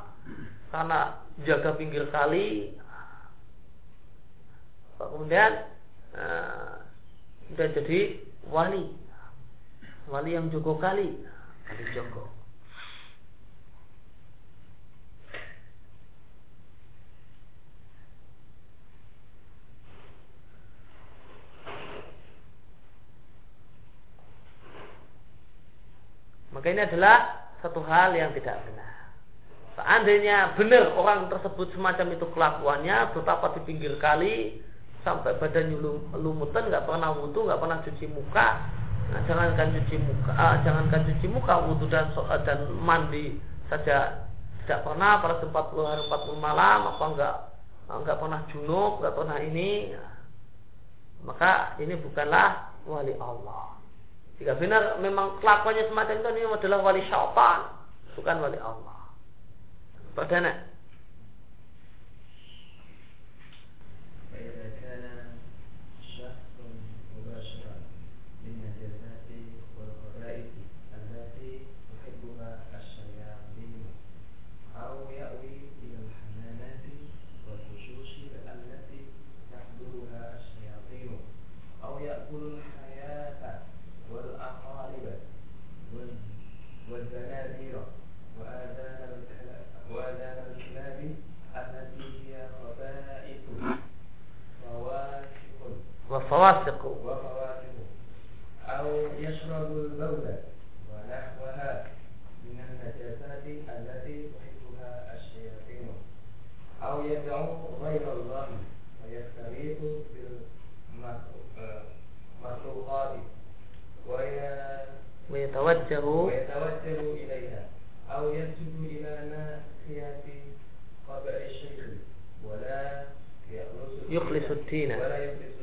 karena jaga pinggir kali. Kemudian nah, jadi wali. Wali yang jogo kali. Kali jogo Maka ini adalah satu hal yang tidak benar. Seandainya benar orang tersebut semacam itu kelakuannya, betapa di pinggir kali sampai badannya lumutan, nggak pernah wudhu, nggak pernah cuci muka, nah, jangankan cuci muka, uh, jangankan cuci muka, wudhu dan uh, dan mandi saja tidak pernah pada 40 hari 40 malam, apa enggak enggak pernah junub, enggak pernah ini, maka ini bukanlah wali Allah. Jika benar memang kelakuannya semacam itu ini adalah wali syaitan, bukan wali Allah. Perdana. وفواسق. أو يشرب البول ونحوها من النجاسات التي تحبها الشياطين. أو يدعو غير الله ويختلط بالمخلوقات. ويتوجه ويتوجه إليها. أو يسجد إلى ناحية قبر الشيخ. ولا يخلص التينة ولا يخلص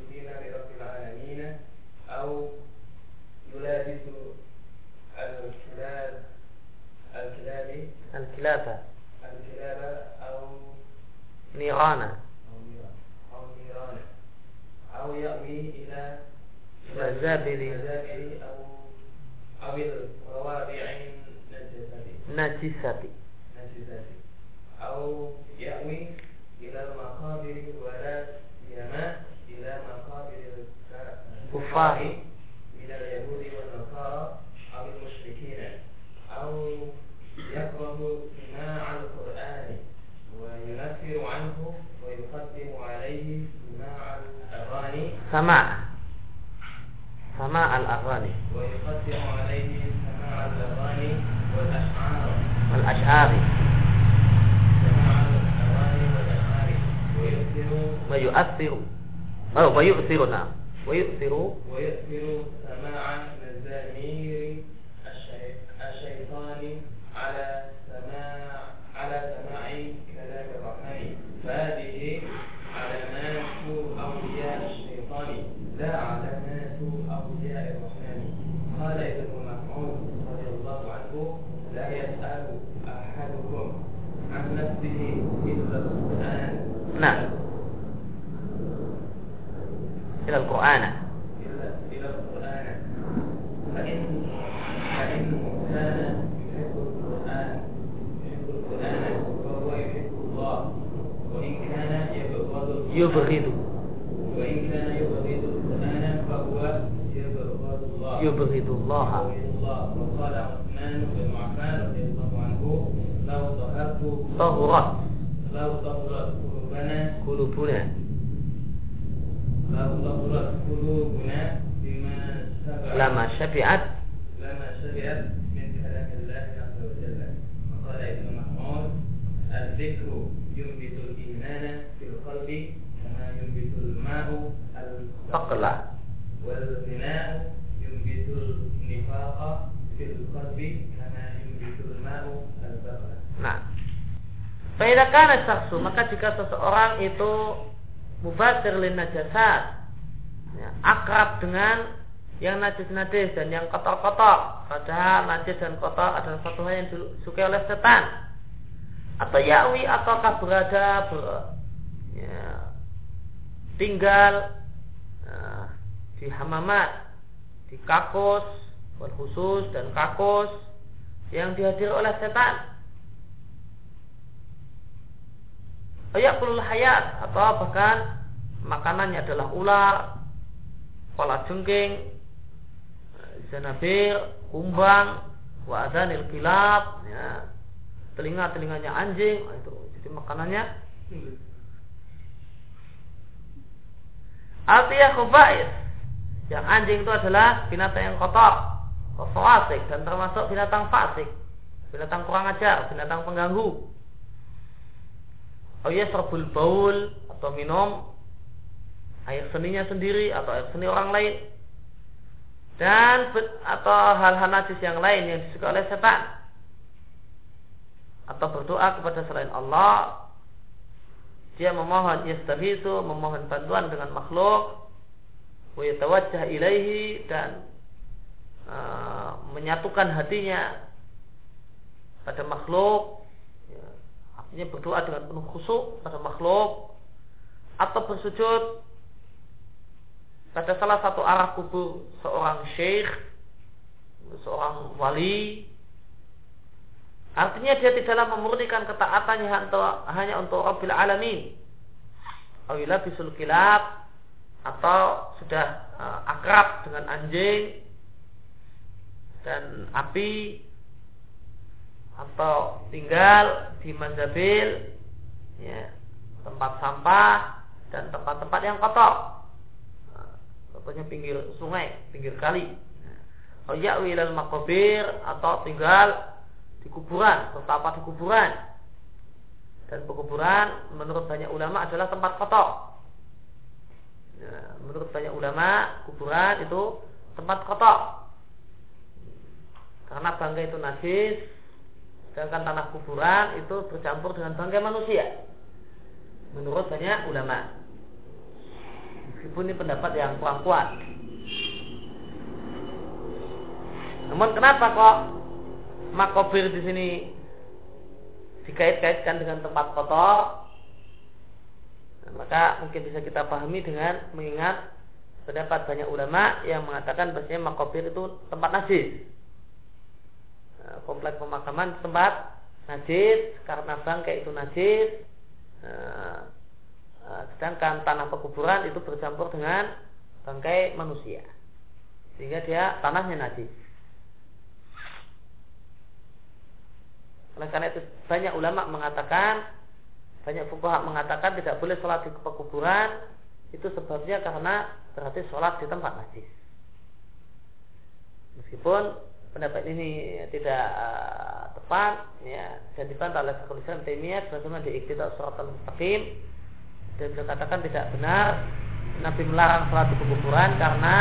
الكلابة. الكلابة أو نيرانة. أو نيرانة. أو يأوي إلى مزابري أو أو الروابع نجسة نجسة أو يأوي إلى المقابر ولا يماء إلى مقابر الكفار سماع. سماع الأغاني. ويقدم عليه سماع الأغاني والأشعار. والأشعار. سماع الأغاني والأشعار ويؤثر. ويؤثر أو ويؤثر نعم. ويؤثر. ويؤثر سماع مزامير إلى القرآن. إلى القرآن فإن كان يحب القرآن يحب القرآن يحب الله وإن كان يبغض. يبغض وإن كان يبغض القرآن فهو يبغض الله. يبغض الله وقال عثمان بن عفان رضي الله عنه لو طهرت لو طهرت قلوبنا قلوبنا. lahurat kulubuna bima syafi'at lama syafi'at. Lama syafi'at min kalamillah azza wa jalla. Maqala ibnu mahmud al-dhikru yumbitul imana fil qalbi kama yumbitul ma'u al-faqla wal zina'u yumbitul nifaqa fil qalbi kama yumbitul ma'u al-faqla nah. Faidakana saksu, maka jika seseorang itu mubadir lin najasat, ya, akrab dengan yang najis-najis dan yang kotor-kotor, padahal najis dan kotor adalah satu hal yang disukai oleh setan, atau yawi ataukah berada ber, ya, tinggal ya, di hamamat, di kakus, khusus dan kakus yang dihadiri oleh setan. Ayakul hayat atau bahkan makanannya adalah ular, kepala jengking, zanabir, kumbang, wa adanil kilab, ya, telinga telinganya anjing, nah, itu jadi makanannya. Artinya khubais, yang anjing itu adalah binatang yang kotor, fasik dan termasuk binatang fasik, binatang kurang ajar, binatang pengganggu. Oh ya serbul baul atau minum air seninya sendiri atau air seni orang lain. Dan atau hal-hal najis yang lain yang disukai oleh setan. Atau berdoa kepada selain Allah. Dia memohon yastaghitsu memohon bantuan dengan makhluk. Wa yatawajjah ilaihi dan uh, menyatukan hatinya pada makhluk artinya berdoa dengan penuh khusyuk pada makhluk atau bersujud pada salah satu arah kubur seorang syekh, seorang wali. Artinya dia tidaklah memurnikan ketaatannya hanya untuk Rabbil Alamin. Awila bisul kilab atau sudah uh, akrab dengan anjing dan api atau tinggal di manzabil ya, tempat sampah dan tempat-tempat yang kotor contohnya pinggir sungai, pinggir kali. Atau ya'wi ilal makobir atau tinggal di kuburan, bertapa di kuburan. Dan pekuburan menurut banyak ulama adalah tempat kotor. Ya, menurut banyak ulama, kuburan itu tempat kotor. Karena bangkai itu najis, sedangkan tanah kuburan itu bercampur dengan bangkai manusia. Menurut banyak ulama. Meskipun ini pendapat yang kurang kuat. Namun kenapa kok makobir di sini dikait-kaitkan dengan tempat kotor? Maka mungkin bisa kita pahami dengan mengingat pendapat banyak ulama yang mengatakan bahasanya makobir itu tempat najis. Nah, kompleks pemakaman tempat najis karena bangkai itu najis. Nah, nah, sedangkan tanah pekuburan itu bercampur dengan bangkai manusia sehingga dia tanahnya najis. Oleh karena itu banyak ulama mengatakan banyak fuqaha mengatakan tidak boleh sholat di pekuburan itu sebabnya karena berarti sholat di tempat najis. Meskipun pendapat ini tidak uh, tepat ya dan dibantah oleh Syekhul Islam Taimiyah sebagaimana di Iqtida Surat Al-Mustaqim dan beliau katakan tidak benar Nabi melarang sholat di pekuburan karena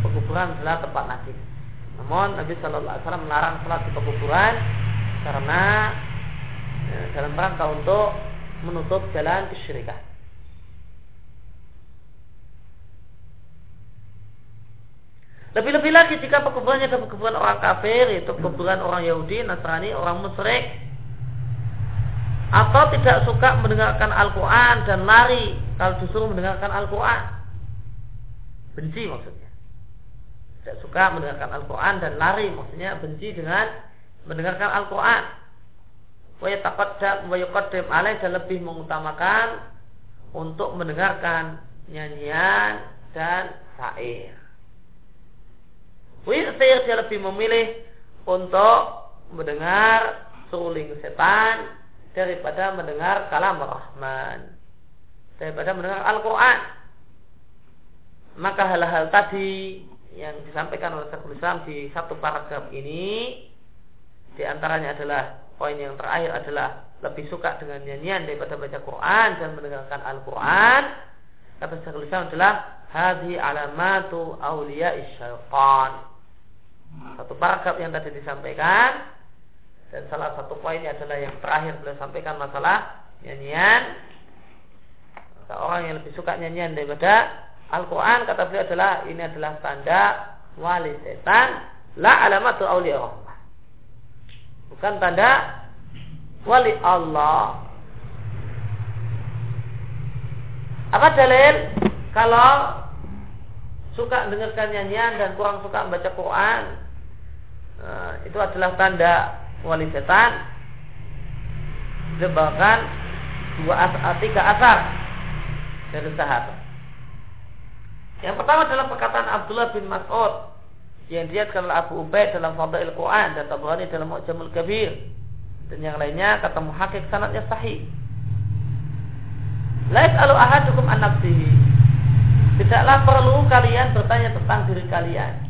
pekuburan adalah tempat najis. Namun Nabi Shallallahu Alaihi Wasallam melarang sholat di pekuburan karena ya, dalam rangka untuk menutup jalan kesyirikan. Lebih-lebih lagi jika pekuburannya adalah pekuburan orang kafir, itu pekuburan orang Yahudi, Nasrani, orang musyrik, atau tidak suka mendengarkan Al-Quran dan lari kalau disuruh mendengarkan Al-Quran. Benci maksudnya. Tidak suka mendengarkan Al-Quran dan lari maksudnya benci dengan mendengarkan Al-Quran. Wa yuqaddam alaih dan lebih mengutamakan untuk mendengarkan nyanyian dan syair. Wisir dia lebih memilih untuk mendengar suling setan daripada mendengar kalam Rahman. Daripada mendengar Al-Quran. Maka hal-hal tadi yang disampaikan oleh Syekhul Islam di satu paragraf ini di antaranya adalah poin yang terakhir adalah lebih suka dengan nyanyian daripada baca Quran dan mendengarkan Al-Quran. Kata Syekhul Islam adalah hadhi alamatu awliya syaitan. Paragraf yang tadi disampaikan dan salah satu poinnya adalah yang terakhir beliau sampaikan masalah nyanyian. Orang yang lebih suka nyanyian daripada Al-Quran kata beliau adalah ini adalah tanda wali setan la alamatu awliya bukan tanda wali Allah. Apa dalil? Kalau suka dengarkan nyanyian dan kurang suka membaca Quran, nah, itu adalah tanda wali setan. Bahkan dua asar, tiga asar dari sahabat. Yang pertama adalah perkataan Abdullah bin Mas'ud yang diatkan oleh Abu Ubaid dalam Fadail Quran dan Tabrani dalam Mu'jamul Kabir dan yang lainnya kata muhakik sanadnya sahih. Lais alu ahadukum an nafsihi. Tidaklah perlu kalian bertanya tentang diri kalian.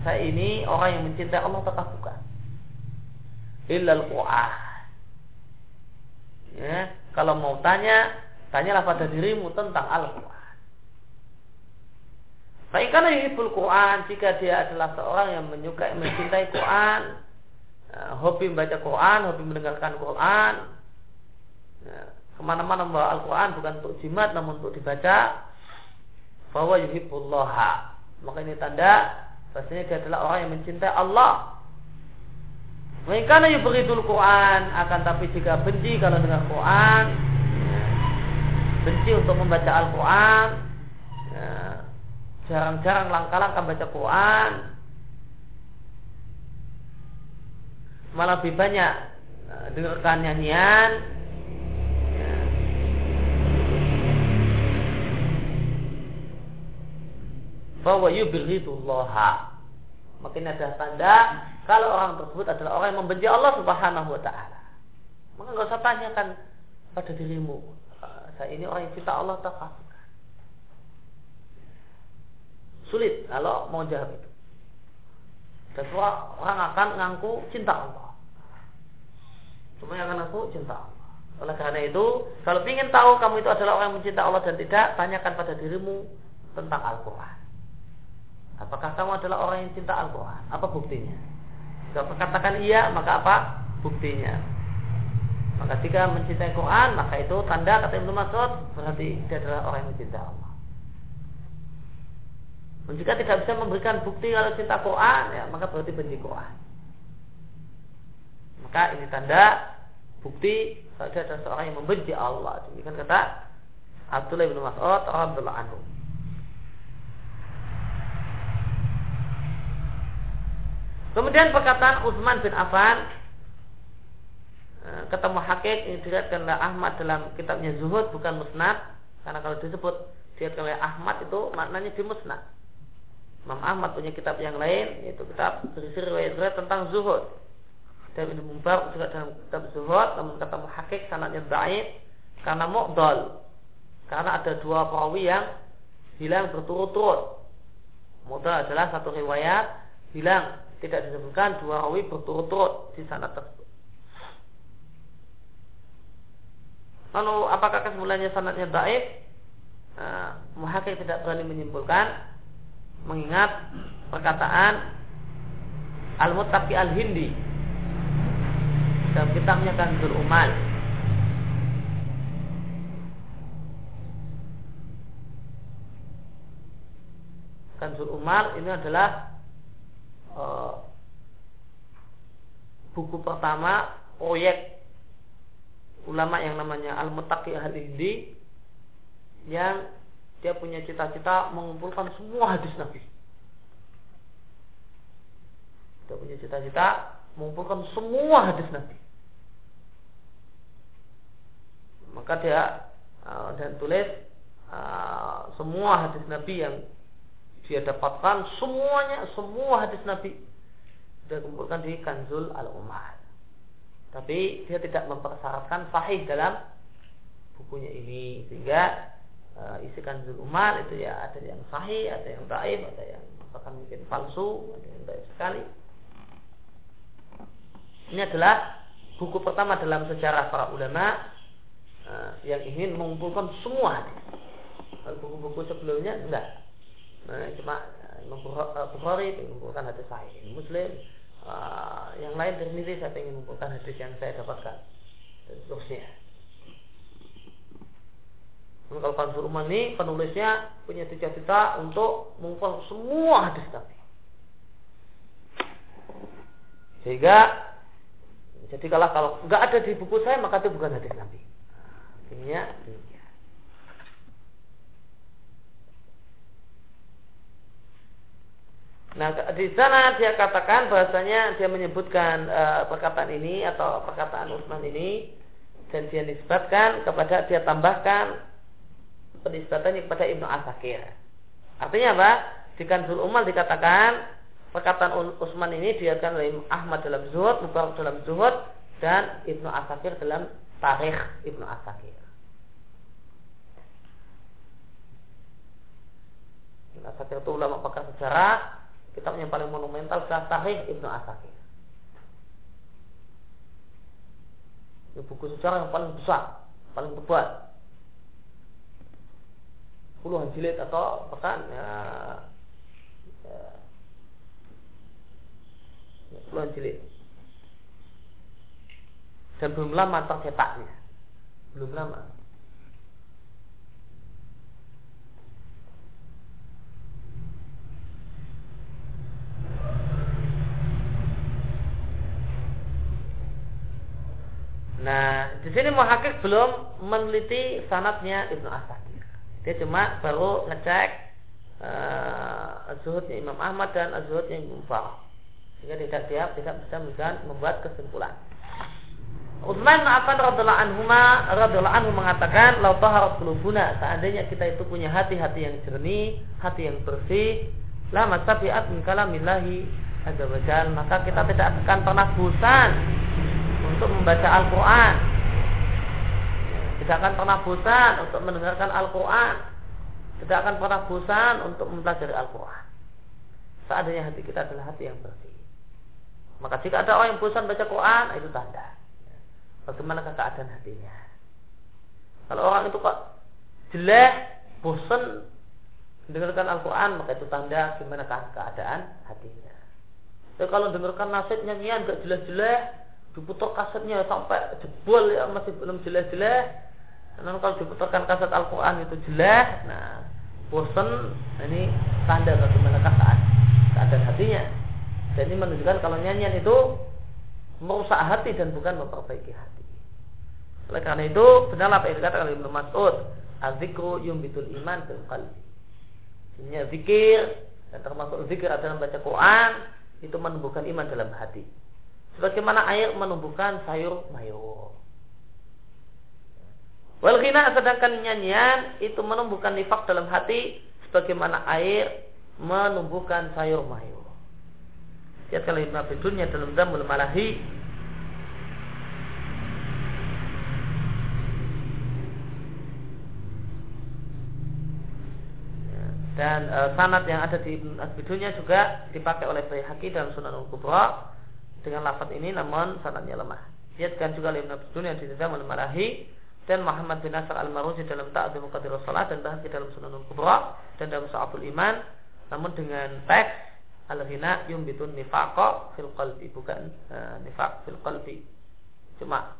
Ya, saya ini orang yang mencintai Allah tetap bukan. Illal Quran. Ya, kalau mau tanya, tanyalah pada dirimu tentang Al-Quran. Baikkanlah yuhibbul Quran jika dia adalah seorang yang menyukai mencintai Quran, uh, hobi membaca Quran, hobi mendengarkan Quran, uh, ke mana-mana membawa Al-Quran bukan untuk jimat namun untuk dibaca, bahwa yuhibbullah. Maka ini tanda bahasanya dia adalah orang yang mencintai Allah. Baikkanlah yuberidul Quran akan tapi jika benci kalau dengar Quran, benci untuk membaca Al-Quran, jarang-jarang langkah-langkah baca Quran. Malah lebih banyak uh, dengarkan nyanyian bahwa yubghidullah makin ada tanda kalau orang tersebut adalah orang yang membenci Allah Subhanahu wa taala maka nggak usah tanyakan pada dirimu uh, saya ini orang yang cinta Allah tak Sulit kalau mau jawab itu. Dan orang akan ngaku cinta Allah. Semua yang akan ngaku cinta Allah. Oleh karena itu, kalau ingin tahu kamu itu adalah orang yang mencinta Allah dan tidak, tanyakan pada dirimu tentang Al-Quran. Apakah kamu adalah orang yang cinta Al-Quran? Apa buktinya? Jika katakan iya, maka apa buktinya? Maka jika mencintai Quran, maka itu tanda kata Ibnu Mas'ud berarti dia adalah orang yang mencintai Allah. Dan jika tidak bisa memberikan bukti kalau cinta Quran, ya maka berarti benci Quran. Maka ini tanda bukti kalau dia adalah seorang yang membenci Allah. Demikian kata Abdullah bin Mas'ud radhiyallahu anhu. Kemudian perkataan Utsman bin Affan eh, ketemu Hakik ini diriatkan oleh Ahmad dalam kitabnya Zuhud bukan Musnad karena kalau disebut diriatkan oleh Ahmad itu maknanya di Musnad. Imam Ahmad punya kitab yang lain yaitu kitab berisi riwayat-riwayat tentang Zuhud. Dan Ibnu Mubarak juga dalam kitab Zuhud namun kata Muhakkik sanadnya baik karena mu'dal. Karena ada dua perawi yang hilang berturut-turut. Mu'dal adalah satu riwayat hilang tidak disebutkan dua rawi berturut-turut di sana tersebut. Lalu apakah kesimpulannya sanatnya baik? Nah, Muhakir tidak berani menyimpulkan mengingat perkataan Al-Muttaqi Al-Hindi dalam kitabnya Kanzul Umal Kanzul Umar ini adalah uh, buku pertama proyek ulama yang namanya Al-Mutaqi Al-Hindi yang dia punya cita-cita mengumpulkan semua hadis Nabi. Dia punya cita-cita mengumpulkan semua hadis Nabi. Maka dia uh, dan tulis uh, semua hadis Nabi yang dia dapatkan semuanya semua hadis Nabi dia kumpulkan di Kanzul Al Umar. Tapi dia tidak mempersyaratkan sahih dalam bukunya ini sehingga uh, isi Kanzul Umar itu ya ada yang sahih, ada yang baik, ada yang bahkan mungkin palsu, ada yang baik sekali. Ini adalah buku pertama dalam sejarah para ulama uh, yang ingin mengumpulkan semua. Buku-buku sebelumnya enggak nah, cuma eh, Bukhari mengumpulkan hadis sahih Muslim uh, yang lain dari saya ingin mengumpulkan hadis yang saya dapatkan dan seterusnya kalau Kansul Umar ini penulisnya punya cita-cita untuk mengumpulkan semua hadis Nabi sehingga jadi kalau kalau nggak ada di buku saya maka itu bukan hadis Nabi. Nah, di sana dia katakan bahasanya dia menyebutkan uh, perkataan ini atau perkataan Utsman ini dan dia nisbatkan kepada dia tambahkan penisbatannya kepada Ibnu Asakir. Artinya apa? Di Kanzul Umal dikatakan perkataan Utsman ini diakan oleh Ahmad dalam Zuhud, Mubarak dalam Zuhud dan Ibnu Asakir dalam Tarikh Ibnu Asakir. Ibnu Asakir itu ulama pakar sejarah kitab yang paling monumental adalah Sahih Ibnu Asakir. Ini buku sejarah yang paling besar, paling tebal. Puluhan jilid atau ya, ya, ya, puluhan jilid. Dan belum lama tercetaknya. Belum lama. Nah, di sini muhakik belum meneliti sanatnya Ibnu Asakir. Dia cuma baru ngecek uh, zuhudnya Imam Ahmad dan zuhudnya Imam Mubarak. Sehingga tidak siap, tidak bisa membuat kesimpulan. Utsman bin Affan radhiyallahu anhu radhiyallahu anhu mengatakan, "Lau taharat qulubuna, seandainya kita itu punya hati-hati yang jernih, hati yang bersih, la masabiat min kalamillahi azza maka kita tidak akan pernah bosan untuk membaca Al-Quran. Tidak akan pernah bosan untuk mendengarkan Al-Quran. Tidak akan pernah bosan untuk mempelajari Al-Quran. Seandainya hati kita adalah hati yang bersih. Maka jika ada orang yang bosan baca Quran itu tanda. Bagaimana keadaan hatinya? Kalau orang itu kok jelek bosan mendengarkan Al-Quran maka itu tanda gimana keadaan hatinya. Tapi kalau dengarkan nasihat nyanyian gak jelas-jelas diputar kasetnya sampai jebol ya masih belum jelas-jelas. Karena kalau diputarkan kaset Al-Quran itu jelas, nah bosan nah ini tanda bagaimana saat keadaan hatinya. Dan ini menunjukkan kalau nyanyian itu merusak hati dan bukan memperbaiki hati. Oleh karena itu, benar apa yang dikatakan oleh Ibnu Mas'ud, "Azikru yumbitul iman fil qalbi." Zikir dan termasuk zikir adalah membaca Quran itu menumbuhkan iman dalam hati. Sebagaimana air menumbuhkan sayur mayur. Wal sedangkan nyanyian itu menumbuhkan nifak dalam hati sebagaimana air menumbuhkan sayur mayur. Lihat kalau Ibn Abi Dunya dalam Zamul Malahi dan e, sanad yang ada di Ibn Asbidunya juga dipakai oleh Haki dalam Sunan Al-Kubra dengan lafaz ini namun sanadnya lemah. Lihatkan juga oleh Ibn Asbidunya di Zaman Marahi dan Muhammad bin Nasr Al-Maruzi dalam Ta'adzim Qadir Salat dan bahas dalam Sunan Al-Kubra dan dalam Sa'abul Iman namun dengan teks al-ghina yumbitun nifaqa fil qalbi bukan uh, nifaq fil qalbi. Cuma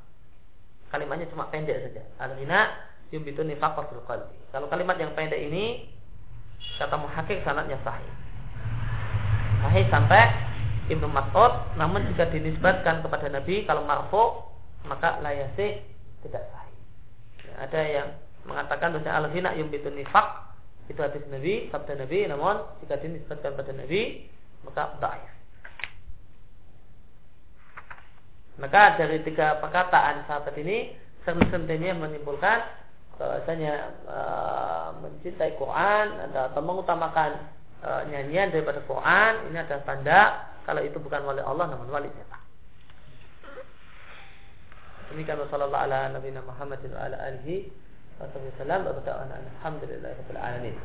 kalimatnya cuma pendek saja. Al-ghina yumbitun nifaqa fil qalbi. Kalau kalimat yang pendek ini kata muhakik sanatnya sahih. Sahih sampai Ibnu Mas'ud namun jika dinisbatkan kepada Nabi kalau marfu maka layasih tidak sahih. Ya, ada yang mengatakan bahwa al-hina yumbitun nifaq itu hadis Nabi, sabda Nabi, namun jika dinisbatkan kepada Nabi maka dhaif. Maka dari tiga perkataan sahabat ini sentinya menyimpulkan bahwasanya uh, mencintai Quran atau mengutamakan uh, nyanyian daripada Quran ini adalah tanda kalau itu bukan wali Allah namun wali setan. Demikian wasallallahu ala nabiyina Muhammadin wa ala alihi wa sallam wa alhamdulillah rabbil alamin.